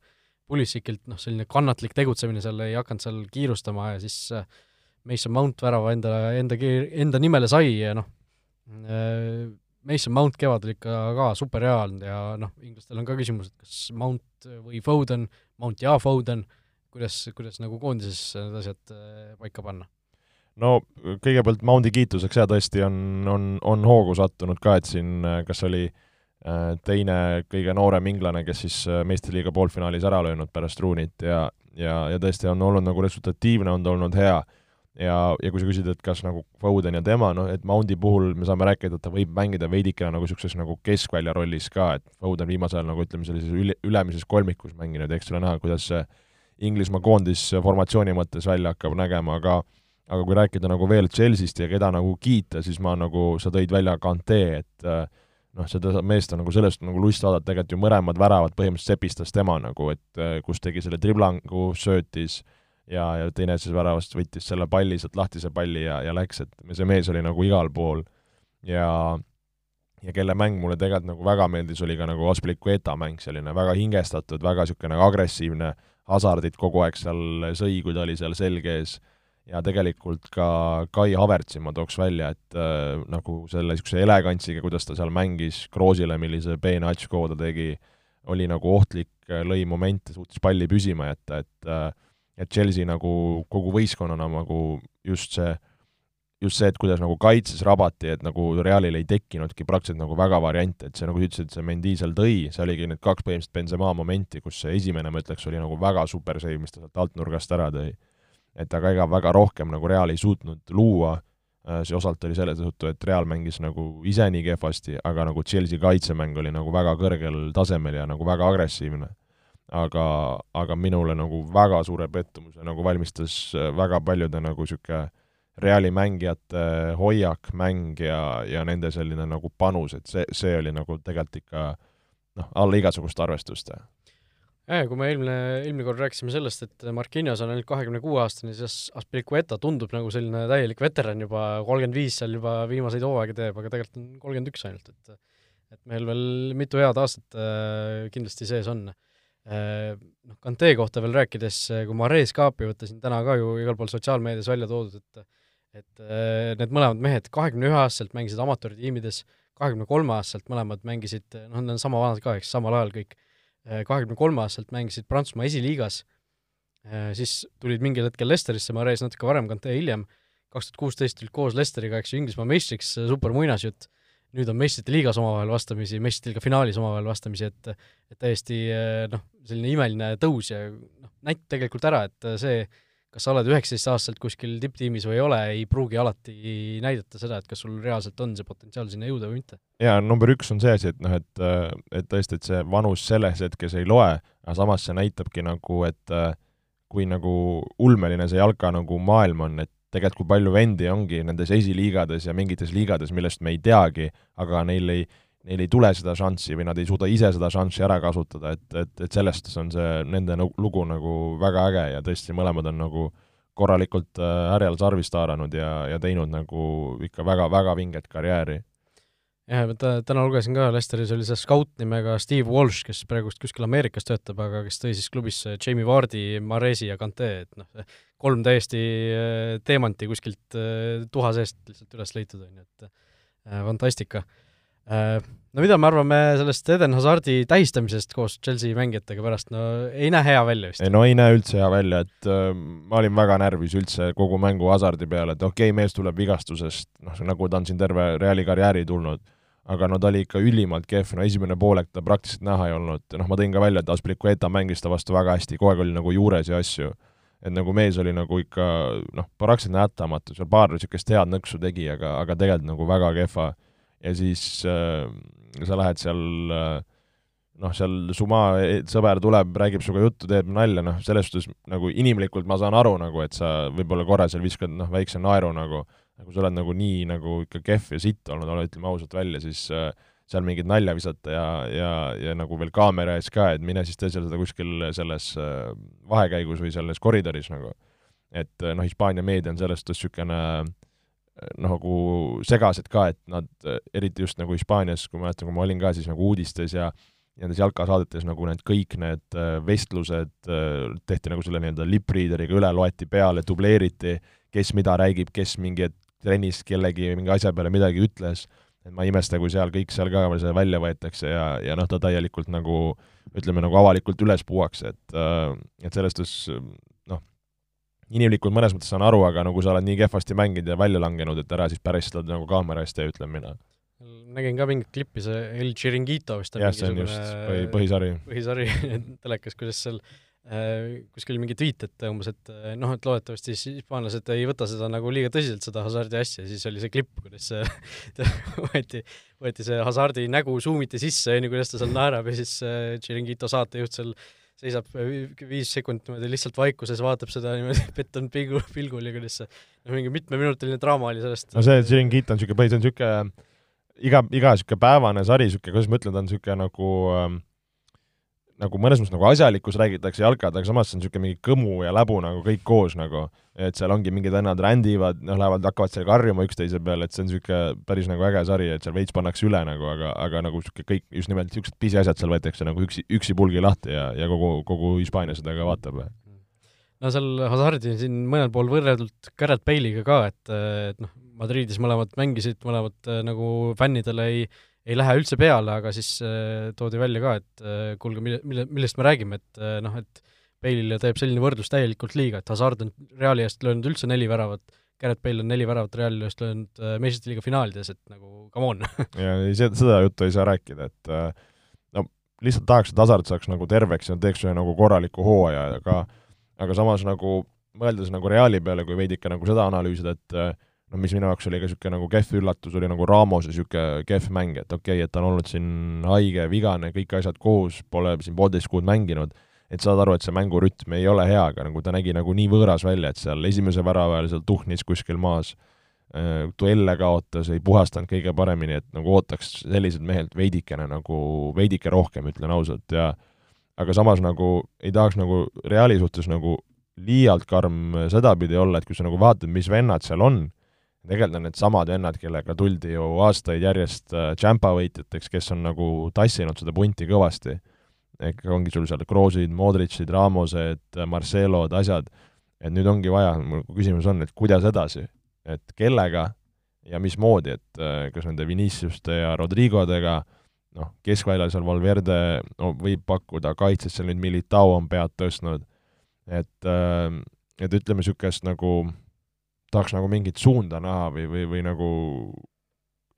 Pulisikilt noh, selline kannatlik tegutsemine seal, ei hakanud seal kiirustama ja siis Mason Mount värava enda, enda, enda nimele sai ja noh, Mason Mount kevadel ikka ka super hea olnud ja noh, inglastel on ka küsimus, et kas Mount või Foden, Mount ja Foden, kuidas, kuidas nagu koondises need asjad äh, paika panna? no kõigepealt Moundi kiituseks ja tõesti on, on, on hoogu sattunud ka, et siin äh, kas oli äh, teine kõige noorem inglane, kes siis meistriliiga poolfinaalis ära löönud pärast Rooneyt ja, ja, ja tõesti on olnud nagu resultatiivne, on ta olnud hea ja, ja kui sa küsid, et kas nagu Foden ja tema, noh, et Moundi puhul me saame rääkida, et ta võib mängida veidikene nagu niisuguses nagu keskvälja rollis ka, et Foden viimasel ajal nagu ütleme, sellises üle, ülemises kolmikus mänginud, eks ole näha, kuidas see Inglismaa koondis formatsiooni mõttes välja hakkab nägema, aga aga kui rääkida nagu veel Chelsea'st ja keda nagu kiita, siis ma nagu, sa tõid välja Kante, et noh, seda meest on nagu sellest nagu lust vaadata, tegelikult ju mõlemad väravad põhimõtteliselt sepistas tema nagu, et kus tegi selle driblangu, söötis äh, ja, ja teine siis väravast võttis selle palli sealt lahtise palli ja, ja läks, et see mees oli nagu igal pool. ja, ja kelle mäng mulle tegelikult nagu väga meeldis, oli ka nagu Aspilicueta mäng, selline väga hingestatud, väga niisugune nagu agressiivne, hasardit kogu aeg seal sõi, kui ta oli seal selge ees, ja tegelikult ka Kai Havertzi ma tooks välja, et äh, nagu selle niisuguse elegantsiga, kuidas ta seal mängis, Kroosile, millise peene atškoo ta tegi, oli nagu ohtlik, lõi momente, suutis palli püsima jätta, et äh, et Chelsea nagu kogu võistkonnana nagu just see, just see, et kuidas nagu kaitses rabati, et nagu Realil ei tekkinudki praktiliselt nagu väga variante, et see, nagu sa ütlesid, see Mendy seal tõi, see oligi need kaks põhimõtteliselt Benzema momenti, kus see esimene, ma ütleks, oli nagu väga super save, mis ta sealt altnurgast ära tõi. et aga ega väga rohkem nagu Real ei suutnud luua, äh, see osalt oli selle tõttu, et Real mängis nagu ise nii kehvasti, aga nagu Chelsea kaitsemäng oli nagu väga kõrgel tasemel ja nagu väga agressiivne aga, aga minule nagu väga suure pettumuse nagu valmistas väga paljude nagu niisugune Reali mängijate hoiak, mäng ja, ja nende selline nagu panus, et see, see oli nagu tegelikult ikka noh, alla igasugust arvestust jah, kui me eelmine, eelmine kord rääkisime sellest, et Marquinhos on ainult kahekümne kuue aastane, siis Aspilicueta tundub nagu selline täielik veteran juba, kolmkümmend viis seal juba viimaseid hooaegu teeb, aga tegelikult on kolmkümmend üks ainult, et et meil veel mitu head aastat äh, kindlasti sees on äh,. Noh, Kante kohta veel rääkides, kui Mares kaapi võtta, siin täna ka ju igal pool sotsiaalmeedias välja toodud, et et äh, need mõlemad mehed kahekümne ühe aastaselt mängisid amatööritiimides, kahekümne kolme aastaselt mõlemad mängisid, noh, nad on sama vanad ka, eks, samal ajal kõik Äh, kahekümne kolme aastaselt mängisid Prantsusmaa esiliigas, äh, siis tulid mingil hetkel Lesterisse, Mares natuke varem, Kante hiljem, kaks tuhat kuusteist tulid koos Lesteriga, eks ju, Inglismaa meistriks, super muinasjutt, nüüd on meistrite liigas omavahel vastamisi, meistrite liiga finaalis omavahel vastamisi, et et täiesti äh, noh, selline imeline tõus ja noh, näitab tegelikult ära, et see kas sa oled üheksateistaastaselt kuskil tipptiimis või ei ole, ei pruugi alati näidata seda, et kas sul reaalselt on see potentsiaal sinna jõuda või mitte. jaa, number üks on see asi, et noh, et, et tõesti, et see vanus selles hetkes ei loe, aga samas see näitabki nagu, et kui nagu ulmeline see jalka nagu maailm on, et tegelikult kui palju vendi ongi nendes esiliigades ja mingites liigades, millest me ei teagi, aga neil ei, neil ei tule seda šanssi või nad ei suuda ise seda šanssi ära kasutada, et, et, et sellest on see nende lugu nagu väga äge ja tõesti, mõlemad on nagu korralikult äh, härjal sarvist haaranud ja, ja teinud nagu ikka väga-väga vinget karjääri. jah, ma täna lugesin ka, Lesteris oli see skaut nimega Steve Walsh, kes praegust kuskil Ameerikas töötab, aga kes tõi siis klubisse Jamie Vardi, Maresi ja Kante, et noh, kolm täiesti äh, teemanti kuskilt äh, tuha seest lihtsalt üles leitud, on ju, et fantastika. Äh, no mida me arvame sellest Eden Hazardi tähistamisest koos Chelsea mängijatega pärast, no ei näe hea välja vist? ei no ei näe üldse hea välja, et äh, ma olin väga närvis üldse kogu mängu Hazardi peale, et okei okay,, mees tuleb vigastusest, noh, nagu ta on siin terve Reali karjääri tulnud, aga no ta oli ikka ülimalt kehv, no esimene poolek ta praktiliselt näha ei olnud, noh, ma tõin ka välja, et Aspilicueta mängis ta vastu väga hästi, kogu aeg oli nagu juures ja asju et nagu mees oli nagu ikka noh, praktiliselt nähtamatu, seal paar niisugust head nõksu tegi, aga, aga tegelikult nagu väga kehva. Ja siis äh, sa lähed seal äh, noh, seal Suma e-, sõber tuleb, räägib sinuga juttu, teeb nalja, noh, selles suhtes nagu inimlikult ma saan aru nagu, et sa võib-olla korra seal viskad noh, väikse naeru nagu, nagu sa oled nagu nii nagu ikka kehv ja sitt olnud, ütleme ausalt välja, siis äh, seal mingit nalja visata ja, ja, ja nagu veel kaamera ees ka, et mine siis tee seal seda kuskil selles äh, vahekäigus või selles koridoris nagu. et äh, noh, Hispaania meedia on selles suhtes niisugune äh, nagu segased ka, et nad, eriti just nagu Hispaanias, kui ma mäletan, kui ma olin ka siis nagu uudistes ja nendes jalkasaadetes nagu need kõik need vestlused tehti nagu selle nii-öelda lip-readeriga üle, loeti peale, dubleeriti, kes mida räägib, kes mingi trennis kellegi mingi asja peale midagi ütles, et ma ei imesta, kui seal kõik seal ka see välja võetakse ja, ja noh, ta täielikult nagu ütleme, nagu avalikult üles puuakse, et äh, et selles suhtes inimlikult mõnes mõttes saan aru, aga no kui sa oled nii kehvasti mänginud ja välja langenud, et ära siis päris seda nagu kaamera eest tee, ütlen mina. nägin ka mingit klippi, see El Chiringuito vist on jah, see on just põhi, põhisari. põhisari *laughs* telekas, kuidas seal äh, kuskil oli mingi tweet, et umbes, et äh, noh, et loodetavasti siis hispaanlased ei võta seda nagu liiga tõsiselt, seda hasardi asja, siis oli see klipp, kuidas *laughs* võeti, võeti see hasardi nägu, zoom iti sisse, on ju, kuidas ta seal naerab ja siis äh, Chiringuito saatejuht seal seisab viis sekundit niimoodi lihtsalt vaikuses, vaatab seda niimoodi *laughs* pettunud pilgul, pilgul ja kuidas see noh, mingi mitmeminutiline draama oli sellest. no see Tširingit on niisugune põhi, see on niisugune iga, iga niisugune päevane sari, niisugune, kuidas ma ütlen, ta on niisugune nagu ähm, nagu mõnes mõttes nagu asjalikkus räägitakse jalkad, aga samas see on niisugune mingi kõmu ja läbu nagu kõik koos nagu, et seal ongi mingid vennad rändivad, noh, lähevad, hakkavad seal karjuma üksteise peale, et see on niisugune päris nagu äge sari, et seal veits pannakse üle nagu, aga, aga nagu niisugune kõik, just nimelt niisugused pisiasjad seal võetakse nagu üksi, üksi pulgi lahti ja, ja kogu, kogu Hispaania seda ka vaatab. no seal Hazardi on siin mõnel pool võrreldud Garrett Bale'iga ka, et, et noh, Madridis mõlemad mängisid, mõlemad nagu fännidele ei ei lähe üldse peale, aga siis äh, toodi välja ka, et äh, kuulge, mille, mille, millest me räägime, et äh, noh, et Bale'ile teeb selline võrdlus täielikult liiga, et Hazard on Reali eest löönud üldse neli väravat, Garrett Bale on neli väravat Reali eest löönud äh, meistrite liiga finaalides, et nagu come on. *laughs* Ja ei, seda juttu ei saa rääkida, et äh, no lihtsalt tahaks, et Hazard saaks nagu terveks ja teeks ühe nagu korraliku hooaja, aga aga samas nagu mõeldes nagu Reali peale, kui veidike nagu seda analüüsida, et äh, no mis minu jaoks oli ka niisugune nagu kehv üllatus, oli nagu Ramose niisugune kehv mäng, et okei okay,, et ta on olnud siin haige, vigane, kõik asjad koos, pole siin poolteist kuud mänginud, et saad aru, et see mängurütm ei ole hea, aga nagu ta nägi nagu nii võõras välja, et seal esimese värava ajal seal tuhnis kuskil maas äh, duelle kaotas, ei puhastanud kõige paremini, et nagu ootaks selliselt mehelt veidikene nagu, veidike rohkem, ütlen ausalt, ja aga samas nagu ei tahaks nagu Reali suhtes nagu liialt karm sedapidi olla, et kui sa nagu vaatad, mis vennad seal on, tegelikult on needsamad vennad, kellega tuldi ju aastaid järjest tšämpa võitjateks, kes on nagu tassinud seda punti kõvasti. Ehk ongi sul seal Kroosid, Modritšid, Ramosed, Marcelod, asjad, et nüüd ongi vaja, mu küsimus on, et kuidas edasi, et kellega ja mismoodi, et äh, kas nende Viniciuste ja Rodrigodega, noh, keskväljal seal Valverde no, võib pakkuda, kaitses seal nüüd Militao on pead tõstnud, et, äh, et ütleme, niisugust nagu tahaks nagu mingit suunda näha või, või, või nagu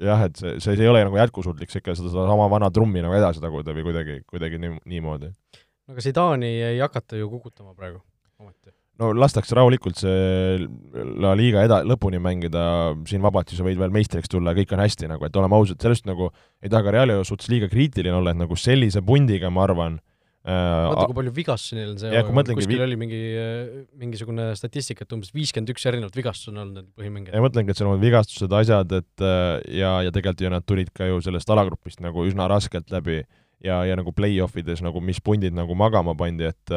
jah, et see, see, ei ole nagu jätkusuutlik, see ikka sedasama vana trummi nagu edasi taguda või kuidagi, kuidagi nii, niimoodi. no aga Zidani ei hakata ju kukutama praegu ometi. no lastakse rahulikult see La Liga eda-, lõpuni mängida, siin vabalt sa võid veel meistriks tulla ja kõik on hästi nagu, et oleme ausad, sellest nagu ei taha ka Reali suhtes liiga kriitiline olla, et nagu sellise pundiga, ma arvan, vaata, kui palju vigastusi neil on see mõtlengi, kuskil vi... oli mingi, mingisugune statistika, et umbes viiskümmend üks erinevat vigastust on olnud neil põhimängijad. ja mõtlengi, et seal on vigastused, asjad, et ja, ja tegelikult ju nad tulid ka ju sellest alagrupist nagu üsna raskelt läbi ja, ja nagu play-off ides nagu, mis pundid nagu magama pandi, et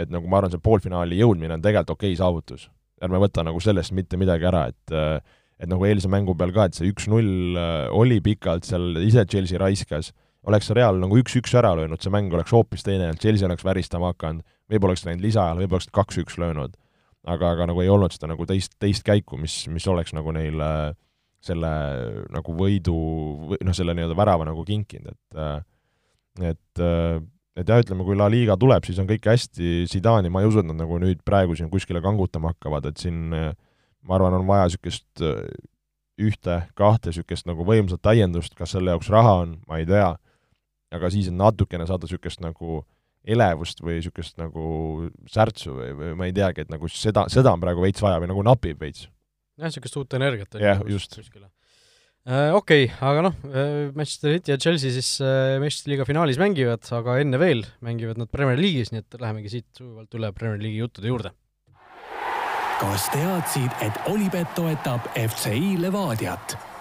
et nagu ma arvan, see poolfinaali jõudmine on tegelikult okei okay saavutus. ärme võta nagu sellest mitte midagi ära, et et nagu eilse mängu peal ka, et see üks-null oli pikalt seal, ise Chelsea raiskas oleks Real nagu üks-üks ära löönud, see mäng oleks hoopis teine olnud, Chelsea oleks väristama hakanud, võib-olla oleks läinud lisaajal, võib-olla oleks kaks-üks löönud. aga, aga nagu ei olnud seda nagu teist, teist käiku, mis, mis oleks nagu neile selle nagu võidu või noh, selle nii-öelda värava nagu kinkinud, et et et jah, ütleme, kui La Liga tuleb, siis on kõik hästi, Zidani ma ei usu, et nad nagu nüüd praegu siin kuskile kangutama hakkavad, et siin ma arvan, on vaja niisugust ühte-kahte niisugust nagu võimsat täiendust, kas selle jaoks raha on, ma ei tea aga siis on natukene saada niisugust nagu elevust või niisugust nagu särtsu või, või ma ei teagi, et nagu seda, seda on praegu veits vaja või nagu napib veits. jah, niisugust uut energiat jah, just. Uh, okei okay,, aga noh, äh, Manchester City ja Chelsea siis uh, Manchester liiga finaalis mängivad, aga enne veel mängivad nad Premier League'is, nii et lähemegi siit sujuvalt üle Premier League'i juttude juurde. kas teadsid, et Olipet toetab FCI Levadiat?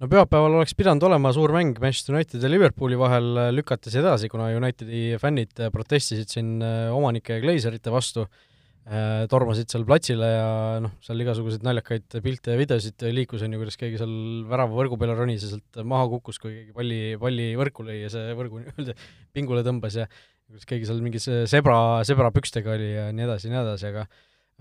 No pühapäeval oleks pidanud olema suur mäng Manchester Unitedi ja Liverpooli vahel, lükati see edasi, kuna Unitedi fännid protestisid siin äh, omanike ja Glazerite vastu, äh, tormasid seal platsile ja noh, seal igasuguseid naljakaid pilte ja videosid liikus, on ju, kuidas keegi seal väravavõrgu peale ronis ja sealt maha kukkus, kui keegi palli, palli võrku lõi ja see võrgu *laughs* nii-öelda pingule tõmbas ja kuidas keegi seal mingis sebra, sebrapükstega oli ja nii edasi ja nii edasi, aga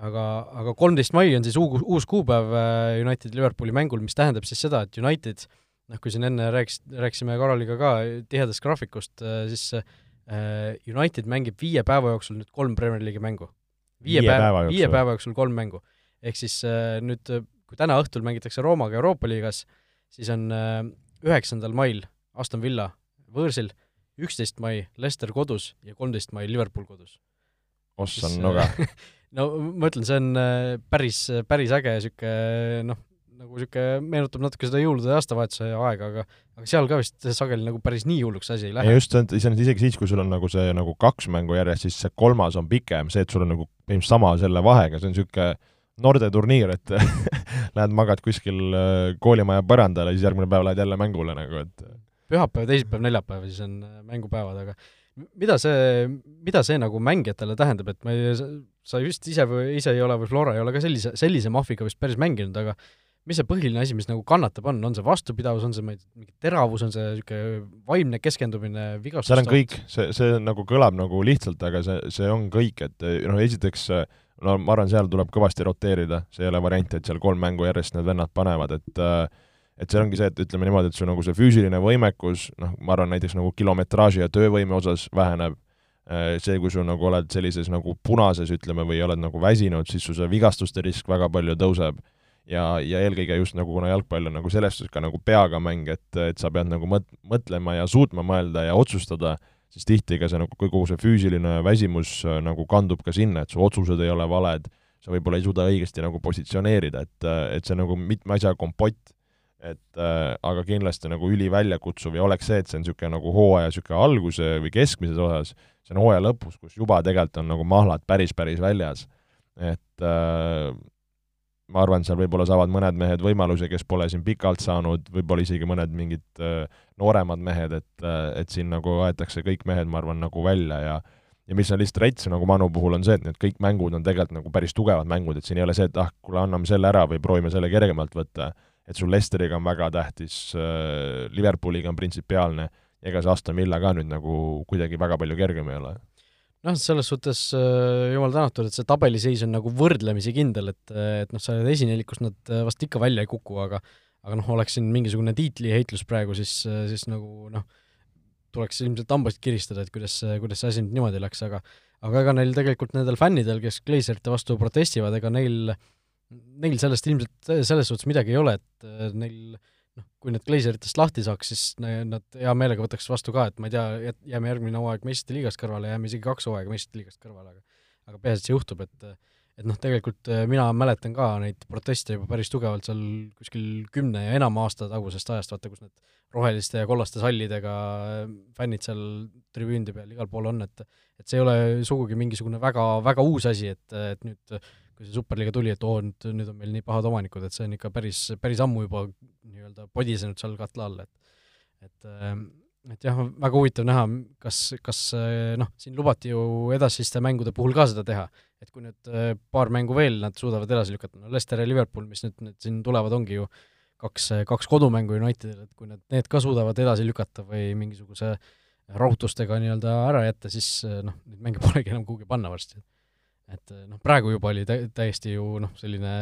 aga, aga kolmteist mai on siis uus, uus kuupäev äh, United Liverpooli mängul, mis tähendab siis seda, et United noh, kui siin enne rääkis, rääkisime Karoliga ka tihedast graafikust, äh, siis äh, United mängib viie päeva jooksul nüüd kolm Premier League'i mängu. viie, päeva, viie päeva jooksul kolm mängu. ehk siis nüüd, kui täna õhtul mängitakse Roomaga Euroopa liigas, siis on üheksandal mail Aston Villa võõrsil, üksteist mai Leicester kodus ja kolmteist mai Liverpool kodus. ossa nuga *laughs* no ma ütlen, see on äh, päris, päris äge niisugune noh, nagu niisugune meenutab natuke seda jõulude ja aastavahetuse aega, aga aga seal ka vist sageli nagu päris nii hulluks asi ei lähe. just, iseenesest isegi siis, kui sul on nagu see nagu kaks mängu järjest, siis see kolmas on pikem, see, et sul on nagu põhimõtteliselt sama selle vahega, see on niisugune noorteturniir, et *laughs* lähed magad kuskil äh, koolimaja põrandal ja siis järgmine päev lähed jälle mängule nagu, et pühapäev, teisipäev, neljapäev, siis on äh, mängupäevad, aga mida see, mida see nagu mängijatele tähendab, et ma ei, sa just ise või ise ei ole või Flora ei ole ka sellise, sellise mahviga vist päris mänginud, aga mis see põhiline asi, mis nagu kannatab, on, on see vastupidavus, on see, mingi teravus, on see niisugune vaimne keskendumine, vigastus? seal on kõik, see, see nagu kõlab nagu lihtsalt, aga see, see on kõik, et noh, esiteks no ma arvan, seal tuleb kõvasti roteerida, see ei ole variant, et seal kolm mängu järjest need vennad panevad, et äh, et see ongi see, et ütleme niimoodi, et su nagu see füüsiline võimekus, noh, ma arvan näiteks nagu kilometraaži ja töövõime osas väheneb, äh, see, kui sul nagu oled sellises nagu punases, ütleme, või oled nagu väsinud, siis su see vigastuste risk väga palju tõuseb. ja, ja eelkõige just nagu, kuna jalgpall on nagu selles suhtes ka nagu peaga mäng, et, et sa pead nagu mõt-, mõtlema ja suutma mõelda ja otsustada, siis tihti ka see nagu kogu see füüsiline väsimus äh, nagu kandub ka sinna, et su otsused ei ole valed, sa võib-olla ei suuda õigesti nagu positsioneerida, et, et see nagu mitme asja kompott et äh, aga kindlasti nagu üliväljakutsuv ja oleks see, et see on niisugune nagu hooaja niisugune alguse või keskmises osas, see on hooaja lõpus, kus juba tegelikult on nagu mahlad päris, päris väljas. et äh, ma arvan, seal võib-olla saavad mõned mehed võimaluse, kes pole siin pikalt saanud, võib-olla isegi mõned mingid äh, nooremad mehed, et äh,, et siin nagu aetakse kõik mehed, ma arvan, nagu välja ja ja mis on lihtsalt rets nagu Manu puhul, on see, et need kõik mängud on tegelikult nagu päris tugevad mängud, et siin ei ole see, et ah, kuule, anname selle ära või proovime selle kergemalt võtta, et sul Lesteriga on väga tähtis äh,, Liverpooliga on printsipiaalne, ega see Aston Villa ka nüüd nagu kuidagi väga palju kergem ei ole? Noh, selles suhtes äh, jumal tänatud, et see tabeliseis on nagu võrdlemisi kindel, et, et noh, sa esinelikust nad vast ikka välja ei kuku, aga aga noh, oleks siin mingisugune tiitliheitlus praegu, siis, siis nagu noh, tuleks ilmselt hambaid kiristada, et kuidas, kuidas see asi nüüd niimoodi läks, aga aga ega neil tegelikult nendel fännidel, kes Glazerite vastu protestivad, ega neil, neil sellest ilmselt selles suhtes midagi ei ole, et äh, neil noh, kui need Glazeritest lahti saaks, siis nad hea meelega võtaks vastu ka, et ma ei tea, jääme järgmine hooaeg meistrite liigast kõrvale, jääme isegi kaks hooaega meistrite liigast kõrvale, aga aga peaasi, et see juhtub, et et noh, tegelikult äh, mina mäletan ka neid proteste juba päris tugevalt seal kuskil kümne ja enama aasta tagusest ajast, vaata kus need roheliste ja kollaste sallidega äh, fännid seal tribüünide peal igal pool on, et et see ei ole sugugi mingisugune väga, väga uus asi, et, et nüüd kui see Superliiga tuli, et oo, nüüd, nüüd on meil nii pahad omanikud, et see on ikka päris, päris ammu juba nii-öelda podisenud seal katla all, et et äh, et jah, väga huvitav näha, kas, kas noh, siin lubati ju edasiste mängude puhul ka seda teha, et kui nüüd äh, paar mängu veel nad suudavad edasi lükata, no Leicester ja Liverpool, mis nüüd, nüüd siin tulevad, ongi ju kaks, kaks kodumängu Unitedil, et kui nad need ka suudavad edasi lükata või mingisuguse rahutustega nii-öelda ära jätta, siis äh, noh, neid mänge *laughs* polegi enam kuhugi panna varsti. Et äh, noh, praegu juba oli tä-, täiesti ju noh, selline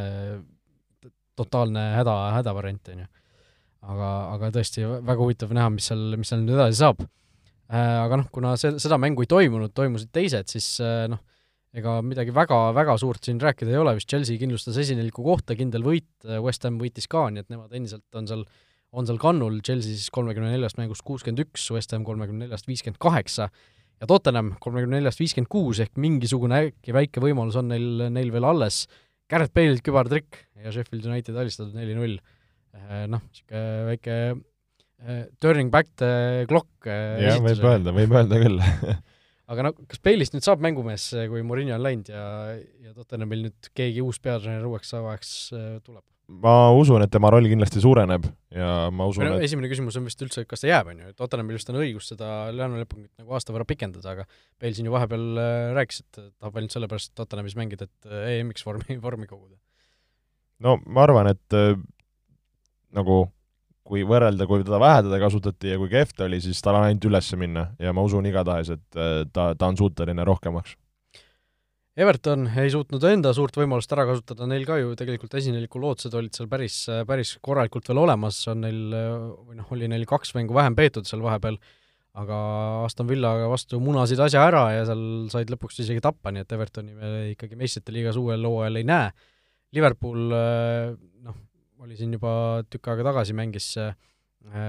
totaalne häda, hädavariant, on ju. Aga, aga tõesti väga huvitav näha, mis seal, mis seal nüüd edasi saab. Äh, aga noh, kuna see, seda mängu ei toimunud, toimusid teised, siis äh, noh, ega midagi väga, väga suurt siin rääkida ei ole, vist Chelsea kindlustas esineliku kohta, kindel võit, West Ham võitis ka, nii et nemad endiselt on seal, on seal kannul, Chelsea siis kolmekümne neljast mängust kuuskümmend üks, West Ham kolmekümne neljast viiskümmend kaheksa ja Tottenham kolmekümne neljast viiskümmend kuus ehk mingisugune äkki väike võimalus on neil, neil veel alles. Garrett Bale'ilt kübartrikk ja Sheffield United alistatud neli-null Äh, noh, niisugune väike äh, turning back the clock äh, jah, võib öelda, võib öelda küll *laughs* aga no kas Bale'ist nüüd saab mängumees, kui Murillo on läinud ja, ja Tottenhamil nüüd keegi uus peatreener uueks ajaks tuleb? Ma usun, et tema roll kindlasti suureneb ja ma usun, et esimene küsimus on vist üldse, et kas ta jääb, on ju, et Tottenhamil vist on õigus seda laenulepingut nagu aasta võrra pikendada, aga Bale siin ju vahepeal rääkis, et tahab ainult sellepärast Tottenhamis mängida, et EM-iks vormi, *laughs* vormi koguda. no ma arvan, et nagu kui võrrelda, kui teda vähe teda kasutati ja kui kehv ta oli, siis tal on ainult üles minna ja ma usun igatahes, et äh, ta, ta on suuteline rohkemaks. Everton ei suutnud enda suurt võimalust ära kasutada, neil ka ju tegelikult esineliku lootused olid seal päris, päris korralikult veel olemas, on neil, või noh, oli neil kaks mängu vähem peetud seal vahepeal, aga Aston Villa vastu munasid asja ära ja seal said lõpuks isegi tappa, nii et Evertoni me ikkagi meistrite liigas uuel hooajal ei näe. Liverpool noh, oli siin juba tükk aega tagasi, mängis äh,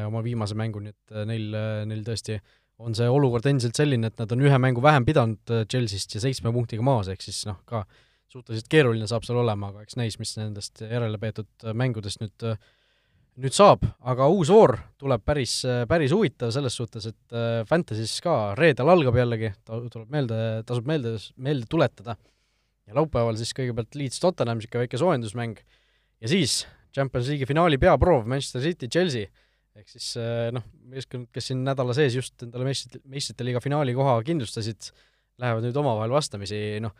oma viimase mängu, nii et neil, neil tõesti on see olukord endiselt selline, et nad on ühe mängu vähem pidanud Chelsea'st ja seitsme punktiga maas, ehk siis noh, ka suhteliselt keeruline saab seal olema, aga eks näis, mis nendest järele peetud mängudest nüüd nüüd saab, aga uus voor tuleb päris, päris huvitav selles suhtes, et Fantasy's ka reedel algab jällegi, tuleb meelde, tasub meelde, meelde tuletada. ja laupäeval siis kõigepealt Leeds Tottenham, niisugune väike soojendusmäng, ja siis Champions League'i finaali peaproov Manchester City, Chelsea, ehk siis eh, noh, meeskond, kes siin nädala sees just endale meistrite, meistrite liiga finaali koha kindlustasid, lähevad nüüd omavahel vastamisi, noh,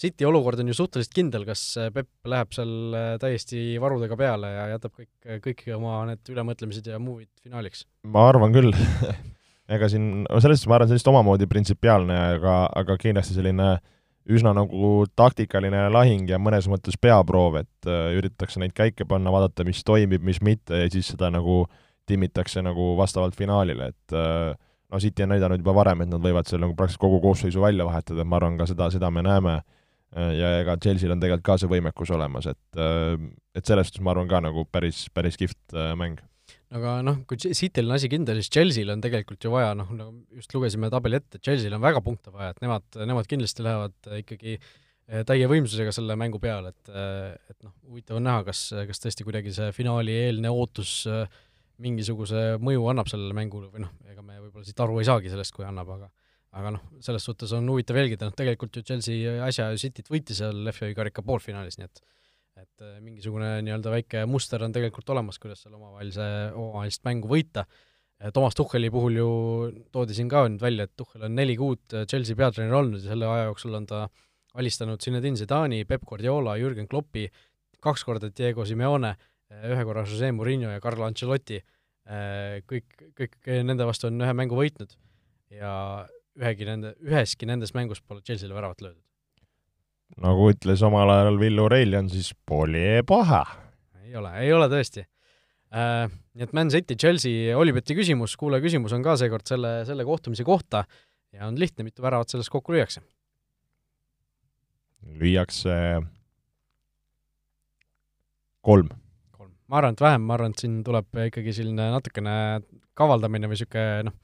City olukord on ju suhteliselt kindel, kas eh, Pepp läheb seal eh, täiesti varudega peale ja jätab kõik, kõik oma need ülemõtlemised ja move'id finaaliks? ma arvan küll *laughs* ega siin, selles suhtes ma arvan, sellist omamoodi printsipiaalne, aga, aga kindlasti selline äh, üsna nagu taktikaline lahing ja mõnes mõttes peaproov, et äh, üritatakse neid käike panna, vaadata, mis toimib, mis mitte ja siis seda nagu timmitakse nagu vastavalt finaalile, et äh, no City on näidanud juba varem, et nad võivad seal nagu praktiliselt kogu koosseisu välja vahetada, ma arvan, ka seda, seda me näeme. Äh, ja ega Chelsea'l on tegelikult ka see võimekus olemas, et et selles suhtes ma arvan ka nagu päris, päris kihvt mäng. Aga noh, kui Cityl on asi kindel, siis Chelsea'l on tegelikult ju vaja, noh, nagu just lugesime tabeli ette, Chelsea'l on väga punkte vaja, et nemad, nemad kindlasti lähevad ikkagi täie võimsusega selle mängu peale, et, et noh, huvitav on näha, kas, kas tõesti kuidagi see finaali eelne ootus mingisuguse mõju annab sellele mängule või noh, ega me võib-olla siit aru ei saagi sellest, kui annab, aga aga noh, selles suhtes on huvitav jälgida, noh tegelikult ju Chelsea äsja ju Cityt võitis seal FA karika poolfinaalis, nii et et mingisugune nii-öelda väike muster on tegelikult olemas, kuidas seal omavahelise, omavahelist mängu võita. Toomas Tuhheli puhul ju toodi siin ka nüüd välja, et Tuhhel on neli kuud Chelsea peatreener olnud ja selle aja jooksul on ta alistanud Zinedine Zidani, Peep Guardiola, Jürgen Kloppi, kaks korda Diego Simeone, ühe korra Jose Murillo ja Carlo Ancelotti, kõik, kõik nende vastu on ühe mängu võitnud ja ühegi nende, üheski nendes mängus pole Chelsea'le väravat löödud. nagu ütles omal ajal Villu Reiljan, siis pole paha. ei ole, ei ole tõesti äh,. Nii et Man City, Chelsea, Olibeti küsimus, kuulaja küsimus on ka seekord selle, selle kohtumise kohta ja on lihtne, mitu väravat sellest kokku lüüakse? lüüakse kolm. Ma arvan, et vähem, ma arvan, et siin tuleb ikkagi selline natukene kavaldamine või niisugune noh,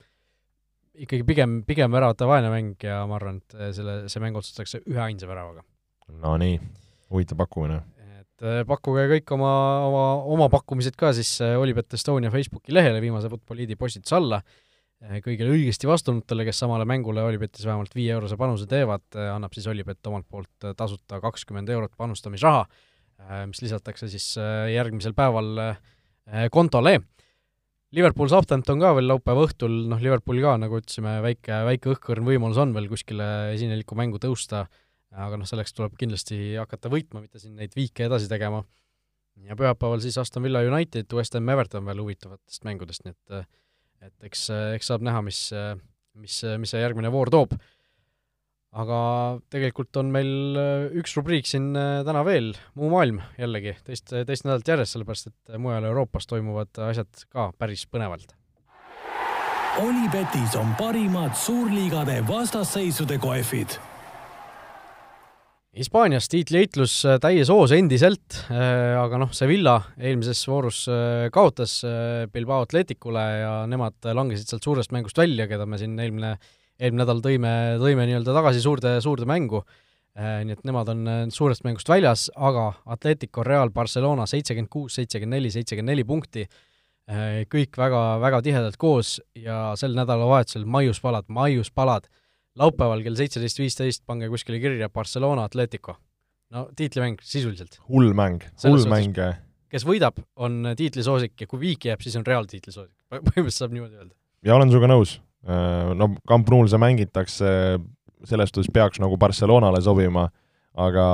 ikkagi pigem, pigem väravate vaene mäng ja ma arvan, et selle, see mäng otsustatakse üheainsa väravaga. Nonii, huvitav pakkumine. et äh, pakkuge kõik oma, oma, oma pakkumised ka siis äh, Olipet Estonia Facebooki lehele viimase Futboliidi postituse alla, kõigile õigesti vastunutele, kes samale mängule Olipetis vähemalt viie-eurose panuse teevad, annab siis Olipet omalt poolt tasuta kakskümmend eurot panustamisraha, mis lisatakse siis järgmisel päeval kontole Liverpool Southampton ka veel laupäeva õhtul, noh, Liverpooli ka, nagu ütlesime, väike, väike õhkõrn võimalus on veel kuskile esinelikku mängu tõusta, aga noh, selleks tuleb kindlasti hakata võitma, mitte siin neid viike edasi tegema. ja pühapäeval siis Aston Villa United, West Ham Everton veel huvitavatest mängudest, nii et et eks, eks saab näha, mis, mis, mis see järgmine voor toob aga tegelikult on meil äh, üks rubriik siin äh, täna veel, Muu maailm jällegi, teist, teist nädalat järjest, sellepärast et mujal Euroopas toimuvad asjad ka päris põnevalt. Olipetis on parimad suurliigade vastasseisude kohvid. Hispaanias tiitliheitlus äh, täies hoos endiselt, aga noh, Sevilla eelmises voorus kaotas Bilbao Atleticule ja nemad langesid sealt suurest mängust välja, keda me siin eelmine eelmine nädal tõime, tõime nii-öelda tagasi suurde, suurde mängu, äh, nii et nemad on äh, suurest mängust väljas, aga Atletico Real Barcelona seitsekümmend kuus, seitsekümmend neli, seitsekümmend neli punkti, äh, kõik väga, väga tihedalt koos ja sel nädalavahetusel maiuspalad, maiuspalad, laupäeval kell seitseteist viisteist pange kuskile kirja Barcelona Atletico. no tiitlimäng sisuliselt. hull mäng, hull mäng. kes võidab, on tiitlisoosik ja kui viiki jääb, siis on Real tiitlisoosik. põhimõtteliselt saab niimoodi öelda. ja olen sinuga nõus no Camp Nou'l see mängitakse, selles suhtes peaks nagu Barcelonale sobima, aga,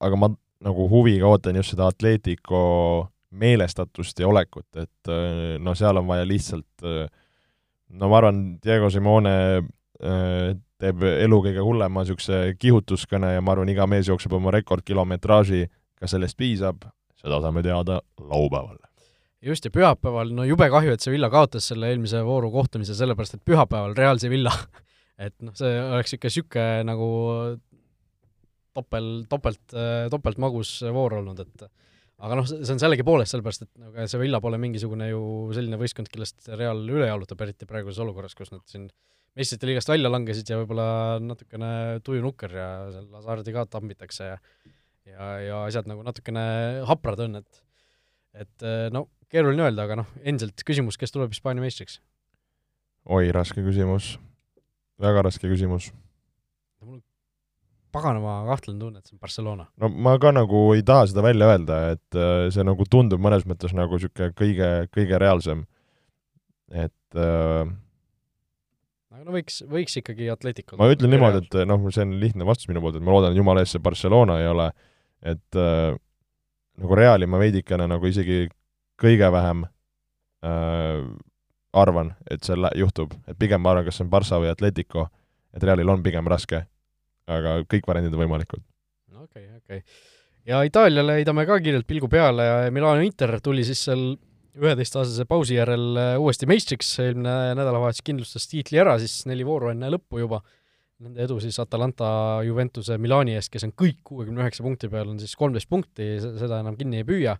aga ma nagu huviga ootan just seda Atletico meelestatust ja olekut, et äh, no seal on vaja lihtsalt äh, no ma arvan, Diego Simone teeb elu kõige hullema niisuguse kihutuskõne ja ma arvan, iga mees jookseb oma rekordkilometraaži, kas sellest piisab, seda saame teada laupäeval just, ja pühapäeval, no jube kahju, et Sevilla kaotas selle eelmise vooru kohtumise, sellepärast et pühapäeval Real Sevilla *laughs* et noh, see oleks ikka niisugune nagu topel, topelt, topeltmagus voor olnud, et aga noh, see on sellegipoolest, sellepärast et nagu Sevilla pole mingisugune ju selline võistkond, kellest Real üle jalutab, eriti praeguses olukorras, kus nad siin meistrite liigast välja langesid ja võib-olla natukene tuju nukker ja seal Hasardi ka tambitakse ja ja, ja asjad nagu natukene haprad on, et et no keeruline öelda, aga noh, endiselt küsimus, kes tuleb Hispaania meistriks? oi, raske küsimus. väga raske küsimus. mul on paganama kahtlane tunne, et see on Barcelona. no ma ka nagu ei taha seda välja öelda, et äh, see nagu tundub mõnes mõttes nagu niisugune kõige, kõige reaalsem. et äh, aga no võiks, võiks ikkagi Atletico ma ütlen niimoodi, et noh, see on lihtne vastus minu poolt, et ma loodan, et jumala eest see Barcelona ei ole, et äh, nagu Reali ma veidikene nagu isegi kõige vähem äh, arvan, et see juhtub, et pigem ma arvan, kas see on Barca või Atletico, et Realil on pigem raske, aga kõik variandid on võimalikud. okei okay,, okei okay.. ja Itaaliale heidame ka kiirelt pilgu peale ja Milano Inter tuli siis seal üheteistaastase pausi järel äh, uuesti meistriks, eelmine nädalavahetus kindlustas tiitli ära siis neli vooru enne lõppu juba. Nende edu siis Atalanta, Juventuse, Milani eest, kes on kõik kuuekümne üheksa punkti peal, on siis kolmteist punkti, seda enam kinni ei püüa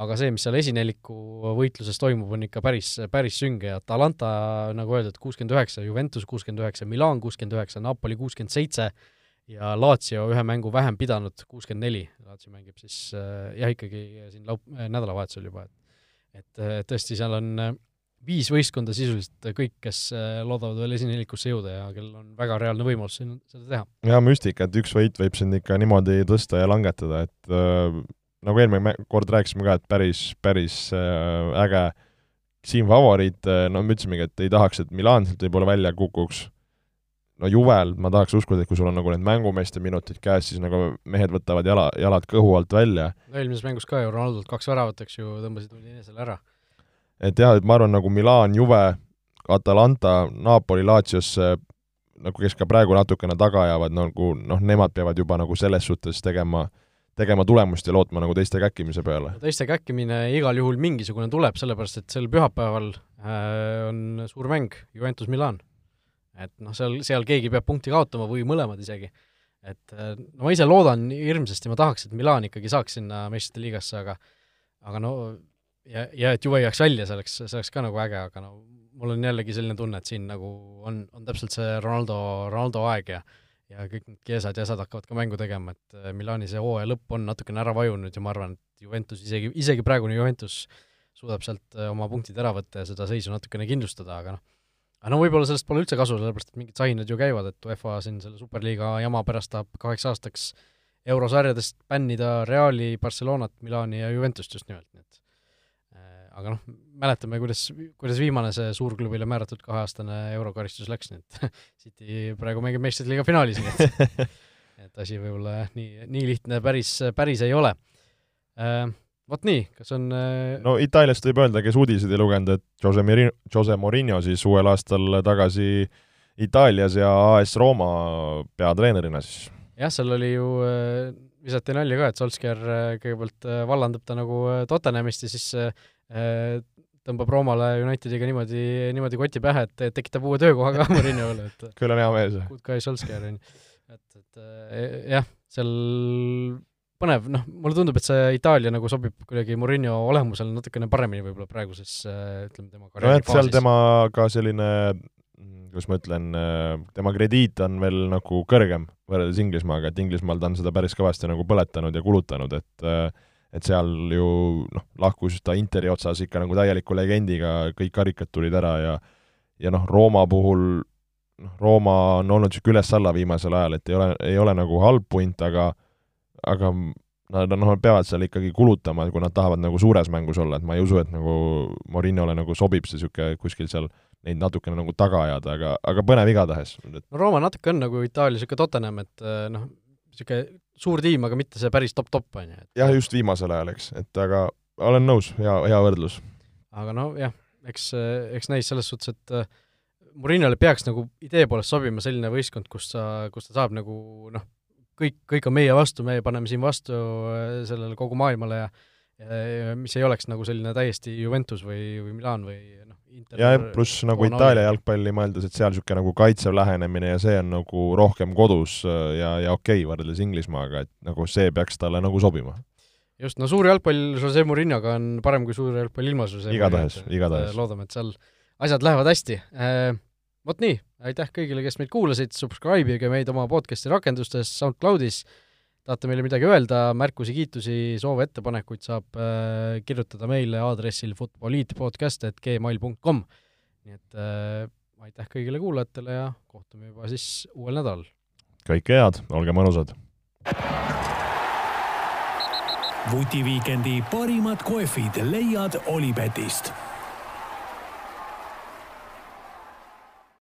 aga see, mis seal esineliku võitluses toimub, on ikka päris, päris sünge ja Atalanta, nagu öeldud, kuuskümmend üheksa, Juventus kuuskümmend üheksa, Milan kuuskümmend üheksa, Napoli kuuskümmend seitse ja Lazio ühe mängu vähem pidanud, kuuskümmend neli, Lazio mängib siis jah, ikkagi siin laup-, nädalavahetusel juba, et et tõesti, seal on viis võistkonda sisuliselt kõik, kes loodavad veel esinelikusse jõuda ja kellel on väga reaalne võimalus siin seda teha. ja müstika, et üks võit võib sind ikka niimoodi tõsta ja langetada, et äh, nagu eelmine kord rääkisime ka, et päris, päris äh, äge siin favoriit, äh, no me ütlesimegi, et ei tahaks, et Milan sealt võib-olla välja kukuks, no Juvel, ma tahaks uskuda, et kui sul on nagu need mängumeeste minutid käes, siis nagu mehed võtavad jala, jalad kõhu alt välja. no eelmises mängus ka ju Ronaldolt kaks väravat, eks ju, tõmbasid Udinesele ära. et jah, et ma arvan, nagu Milan, Juve, Atalanta, Napoli, Laatsiosse, nagu kes ka praegu natukene taga jäävad, nagu noh, nemad peavad juba nagu selles suhtes tegema äh, tegema tulemust ja lootma nagu teiste käkkimise peale. teiste käkkimine igal juhul mingisugune tuleb, sellepärast et sel pühapäeval äh, on suur mäng Juventus Milan. et noh, seal, seal keegi peab punkti kaotama või mõlemad isegi. et äh, no ma ise loodan hirmsasti, ma tahaks, et Milan ikkagi saaks sinna meistrite liigasse, aga aga no ja, ja et Juve jääks välja, see oleks, see oleks ka nagu äge, aga no mul on jällegi selline tunne, et siin nagu on, on täpselt see Ronaldo, Ronaldo aeg ja ja kõik need Kiesad ja asjad hakkavad ka mängu tegema, et äh, Milani see hooaja lõpp on natukene ära vajunud ja ma arvan, et Juventus isegi, isegi praegune Juventus suudab sealt äh, oma punktid ära võtta ja seda seisu natukene kindlustada, aga noh, aga no võib-olla sellest pole üldse kasu, sellepärast et mingid sahinad ju käivad, et UEFA siin selle superliiga jama pärast tahab kaheks aastaks eurosarjadest bännida Reali, Barcelonat, Milani ja Juventust just nimelt, nii et aga noh, mäletame, kuidas, kuidas viimane see suurklubile määratud kaheaastane eurokaristus läks, nii et *laughs* City praegu mängib meistrite liiga finaalis, nii et *laughs* et asi võib-olla nii, nii lihtne päris, päris ei ole äh,. Vot nii, kas on äh... no Itaaliast võib öelda, kes uudiseid ei lugenud, et Jose Mourinho, Jose Mourinho siis uuel aastal tagasi Itaalias ja AS Rooma peatreenerina siis. jah, seal oli ju äh, visati nalja ka, et Solskjaer äh, kõigepealt äh, vallandab ta nagu Tottenhamist ja siis tõmbab Roomale Unitediga niimoodi, niimoodi koti pähe, et tekitab uue töökoha ka *laughs* Mourinho'le, et *laughs* küll on hea mees. Good guy Solskjaer, on ju. et, et eh, jah, seal põnev, noh, mulle tundub, et see Itaalia nagu sobib kuidagi Mourinho olemusele natukene paremini võib-olla praeguses ütleme, tema karjääri faasis. seal tema ka selline kuidas ma ütlen, tema krediit on veel nagu kõrgem võrreldes Inglismaaga, et Inglismaal ta on seda päris kõvasti nagu põletanud ja kulutanud, et äh, et seal ju noh, lahkus ta Interi otsas ikka nagu täieliku legendiga, kõik karikad tulid ära ja ja noh, Rooma puhul noh, Rooma on olnud niisugune üles-alla viimasel ajal, et ei ole, ei ole nagu halb punt, aga aga nad noh, peavad seal ikkagi kulutama, kui nad tahavad nagu suures mängus olla, et ma ei usu, et nagu Morinole nagu sobib see niisugune kuskil seal neid natukene nagu taga ajada, aga, aga põnev igatahes. no Rooma natuke on nagu Itaalia niisugune Tottenham, et noh, niisugune suur tiim, aga mitte see päris top-top, on ju. jah, just viimasel ajal, eks, et aga olen nõus, hea, hea võrdlus. aga no jah, eks, eks näis selles suhtes, et äh, Murinale peaks nagu idee poolest sobima selline võistkond, kus sa, kus ta saab nagu noh, kõik, kõik on meie vastu, meie paneme siin vastu äh, sellele kogu maailmale ja mis ei oleks nagu selline täiesti Juventus või, või Milan või noh, Inter ja pluss nagu Itaalia jalgpalli mõeldes, et seal niisugune nagu kaitsev lähenemine ja see on nagu rohkem kodus äh, ja, ja okei okay, võrreldes Inglismaaga, et nagu see peaks talle nagu sobima. just, no suur jalgpall Jose Mourinhoga on parem kui suur jalgpall ilma Jose igatahes, igatahes. loodame, et seal asjad lähevad hästi äh,. Vot nii, aitäh kõigile, kes meid kuulasid, subscribe ige meid oma podcasti rakendustes, SoundCloudis tahate meile midagi öelda, märkusi, kiitusi, soove, ettepanekuid saab äh, kirjutada meile aadressil futboliitpodcast.gmail.com. nii et äh, aitäh kõigile kuulajatele ja kohtume juba siis uuel nädalal. kõike head, olge mõnusad! vutiviikendi parimad kohvid leiad Olipetist